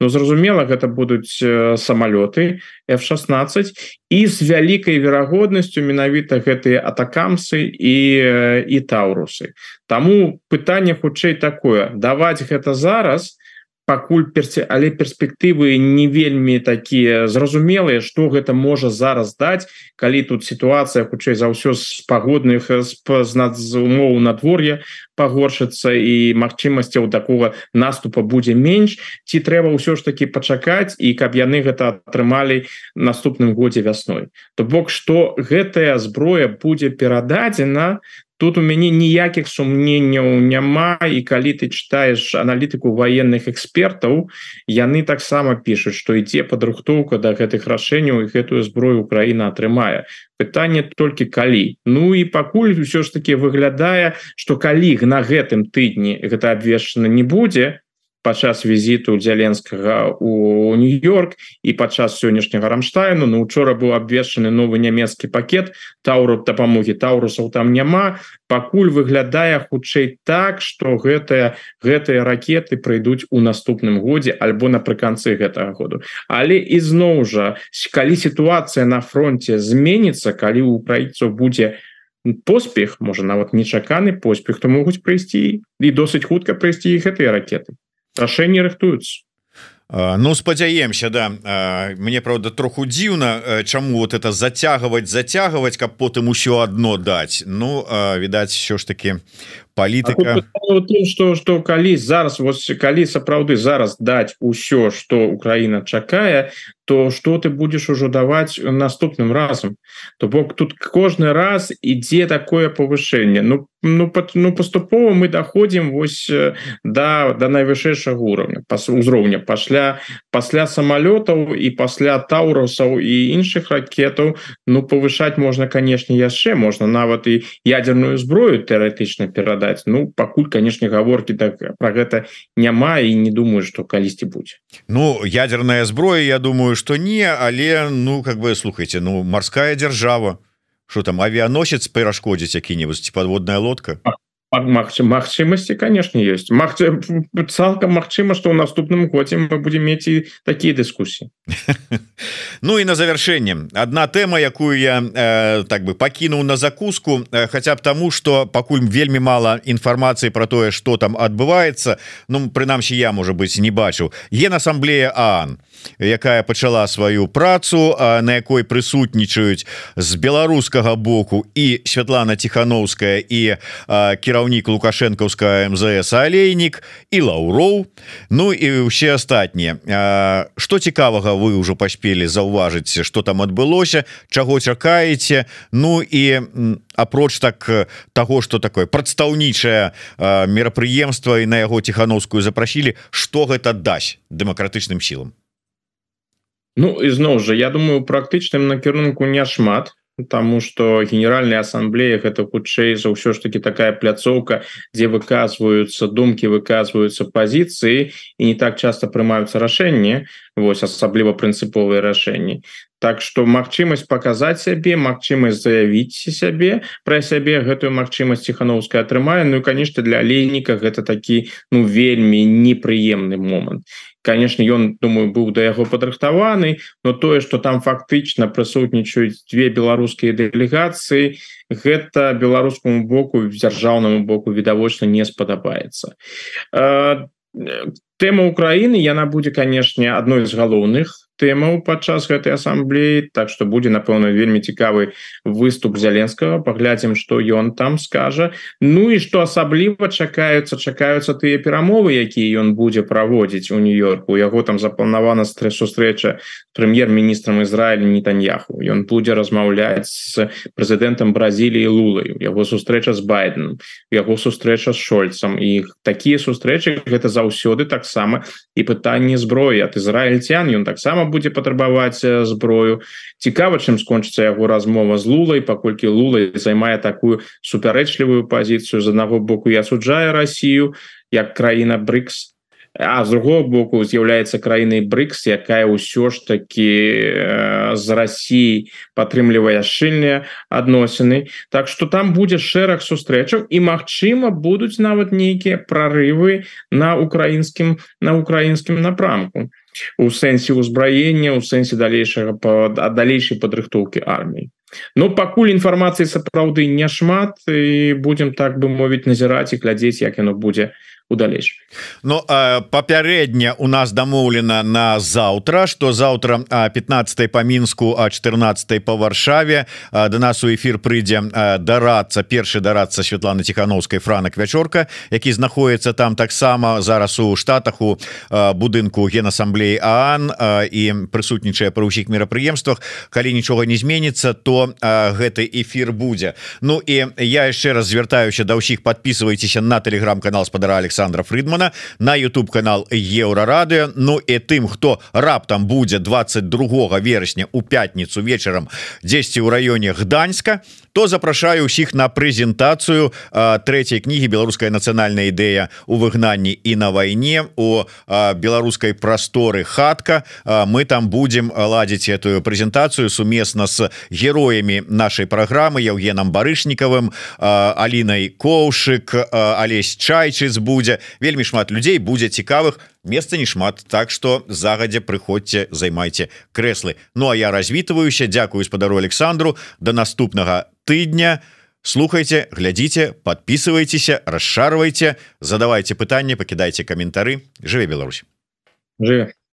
Ну зразумела гэта будуць самалёты f16 і з вялікай верагоднасцю менавіта гэтыя атакамсы і і таурусы. Таму пытанне хутчэй такое даваць гэта зараз пакуль перце але перспектывы не вельмі такія зразумелыя что гэта можа зараз даць калі тут сітуацыя хутчэй за ўсё з пагодных знаць з умоў надвор'я пагоршыцца і магчымасцяў такого наступа будзе менш. Ці трэба ўсё ж таки пачакаць і каб яны гэта атрымалі наступным годзе вясной? То бок что гэтая зброя будзе перададзена тут у мяне ніякіх сумненняў няма і калі ты читаешь аналітыку военных экспертаў яны таксама пишутць что ідзе падрыхтоўка до да гэтых рашэнняў і гэтую зброю Украіна атрымае пытанне толькі калі Ну і пакуль ўсё ж таки выглядае что калі на гэтым тыдні гэта абвешчана не будзе падчас візіту дзяленскага у нью-йорк і падчас сённяшняга рамштайну. Ну учора быў абвешчаны новы нямецкі пакет. Тауру дапамогі таурусаў там няма. Пакуль выглядае хутчэй так что гэтыя гэтыя ракеты прыйдуць у наступным годзе альбо напрыканцы гэтага году. Але ізноў жа калі сітуацыя на фронте зменится калі у украінцаў будзе поспех можа нават нечаканы поспех то могуць прыйсці і досыць хутка прыйсці гэтыя ракеты рашэнні рыхтуюцца. Ну спадзяемся да. Мне правда троху дзіўна чаму вот это зацягваць зацягваць каб потым усё одно даць. Ну відаць все ж таки палітыка. Что что калі зараз вось калі сапраўды зараз даць усё что Украіна чакае то что ты будешь ужо даваць наступным разам то бок тут кожны раз ідзе такое повышение. Ну ну под ну паступова мы доходим вось да до найвышэйшага уровня па узроўня пасля пасля самолетаў і пасля таурусаў і іншых ракетаў Ну повышать можна канешне яшчэ можна нават і ядерную зброю тэоретычна перадаць Ну пакуль канешне гаворки так про гэта няма і не думаю что калісьці будзе Ну ядерная зброя Я думаю что не але ну как бы слухайте ну морская держава. Что там авианосец перашкодзіць які-нибудь подводная лодка? Магчымасці конечно есть. Мах цалкам Мачыма что ў наступным годзе мы будем мець і такія дыскусіі Ну і на завершэнне одна тэма якую я э, так бы пакінуў на закуску э, хотя б тому что пакуль вельмі мало інфармацыі про тое что там адбываецца Ну прынамсі я можа быть не бачыў ген ассамблея Аан якая пачала сваю працу на якой прысутнічаюць з беларускага боку і Святлана тихохановская і кіраўнік лукашэнкаўская МЗС алейнік і лаўроў. Ну і ўсе астатнія. Что цікавага вы ўжо паспелі заўважыць что там адбылося чаго чакаеце? Ну і апроч так того что такое прадстаўнічае мерапрыемства і на яго тихохановскую запрасілі что гэта дасць дэмакратычным сілам Ну ізноў жа я думаю практычным накірунку няшмат Таму что генеральная ассамблея гэта хутчэй за ўсё ж таки такая пляцоўка дзе выказваюцца думкі выказваюцца пазіцыі і не так часто прымаюцца рашэнні Вось асабліва прынцыповыя рашэнні Так что магчымасць показать сябе магчымасць заявіць сябе про сябе гэтую магчымасць ціхановская атрымае Ну і конечно для алейніка гэта такі ну вельмі непрыемны момант конечно ён думаю быў да яго падрыхтаваны но тое что там фактычна прысутнічаюць две беларускія дэлегацыі гэта беларускаму боку дзяржаўнаму боку відавочна не спадабаецца тэма Украіны яна будзе канешне адной з галоўных тэмаў падчас гэтай асамблеі Так что будзе напэўна вельмі цікавы выступ зяленскага. Паглядзім что ён там скажа. Ну і что асабліва чакаюцца чакаюцца тыя перамовы якія ён будзе праводзіць у нью-йорку. Яго там запланавана стресс сустрэча прэм'ер-міністрам Ізраіля нетаньяху. Ён будзе размаўляць з прэзідэнтам Бразіліі лулаю яго сустрэча з байденом яго сустрэча з шольцам. І такія сустрэчы гэта заўсёды таксама і пытанне зброі. Ад ізраильцян ён таксама будзе патрабаваць зброю. Цікава чым скончыцца яго размова з лулай паколькі лулай займае такую супярэчлівую пазіцыю. З аднаго боку я суджаю Россию як краіна брикс а з другого боку з'яўляецца краінай брикс якая ўсё ж таки э, з Россией падтрымлівае шчыльныя адносіны Так что там будзе шэраг сустрэчаў і Мачыма будуць нават нейкія прорывы на украінскім на украінскім напрамку. У сэнсе ўзбраення у сэнсе далейшага под далейшай падрыхтоўкі арміі. Ну пакуль інфармацыі сапраўды няшмат і будемм так бы мовіць назіраць і глядзець як яно будзе у далейш Ну папярэдне у нас дамоўлена на заўтра что заўтра 15 по мінску а 14 по варшаве. До нас у эфир прыйдзе дарацца першы дарацца Светлана тихохановскай франак вячорка які знаходіцца там таксама зараз у штатах у будынку генасамблеі Аан і прысутнічае пры ўсіх мерапрыемствах. Калі нічога не зменіцца то гэты эфир будзе. Ну і я яшчэ раз звяртаюся да ўсіх подписывайтеся на телеграм-канал спадара Алекс Александра Фридмана на YouTube канал еўрарадыо Ну і тым хто раптам будзе 22 верасня у пятніцу вечарам 10 у раёне гданьска то запрашаю усіх на прэзентацыю трэцяй кнігі беларуская нацыянальная ідэя у выгнанні і на вайне у беларускай прасторы хатка мы там будем ладзіць эту прэзентацыю сумесна с героями нашай праграмы Евгенам барышнікавым Алінай коўшык Алесь чайчыц будзе. Вельмі шмат людзей будзе цікавых месца не шмат так что загадзя прыходзьце займайце крэслы. Ну а я развітваюся Дякую спадару Александру до наступнага тыдня. Слухайте глядзіце подписывайтеся расшарвайте задавайте пытанне пакідайце каментары. Жыве Беларусь! Жыве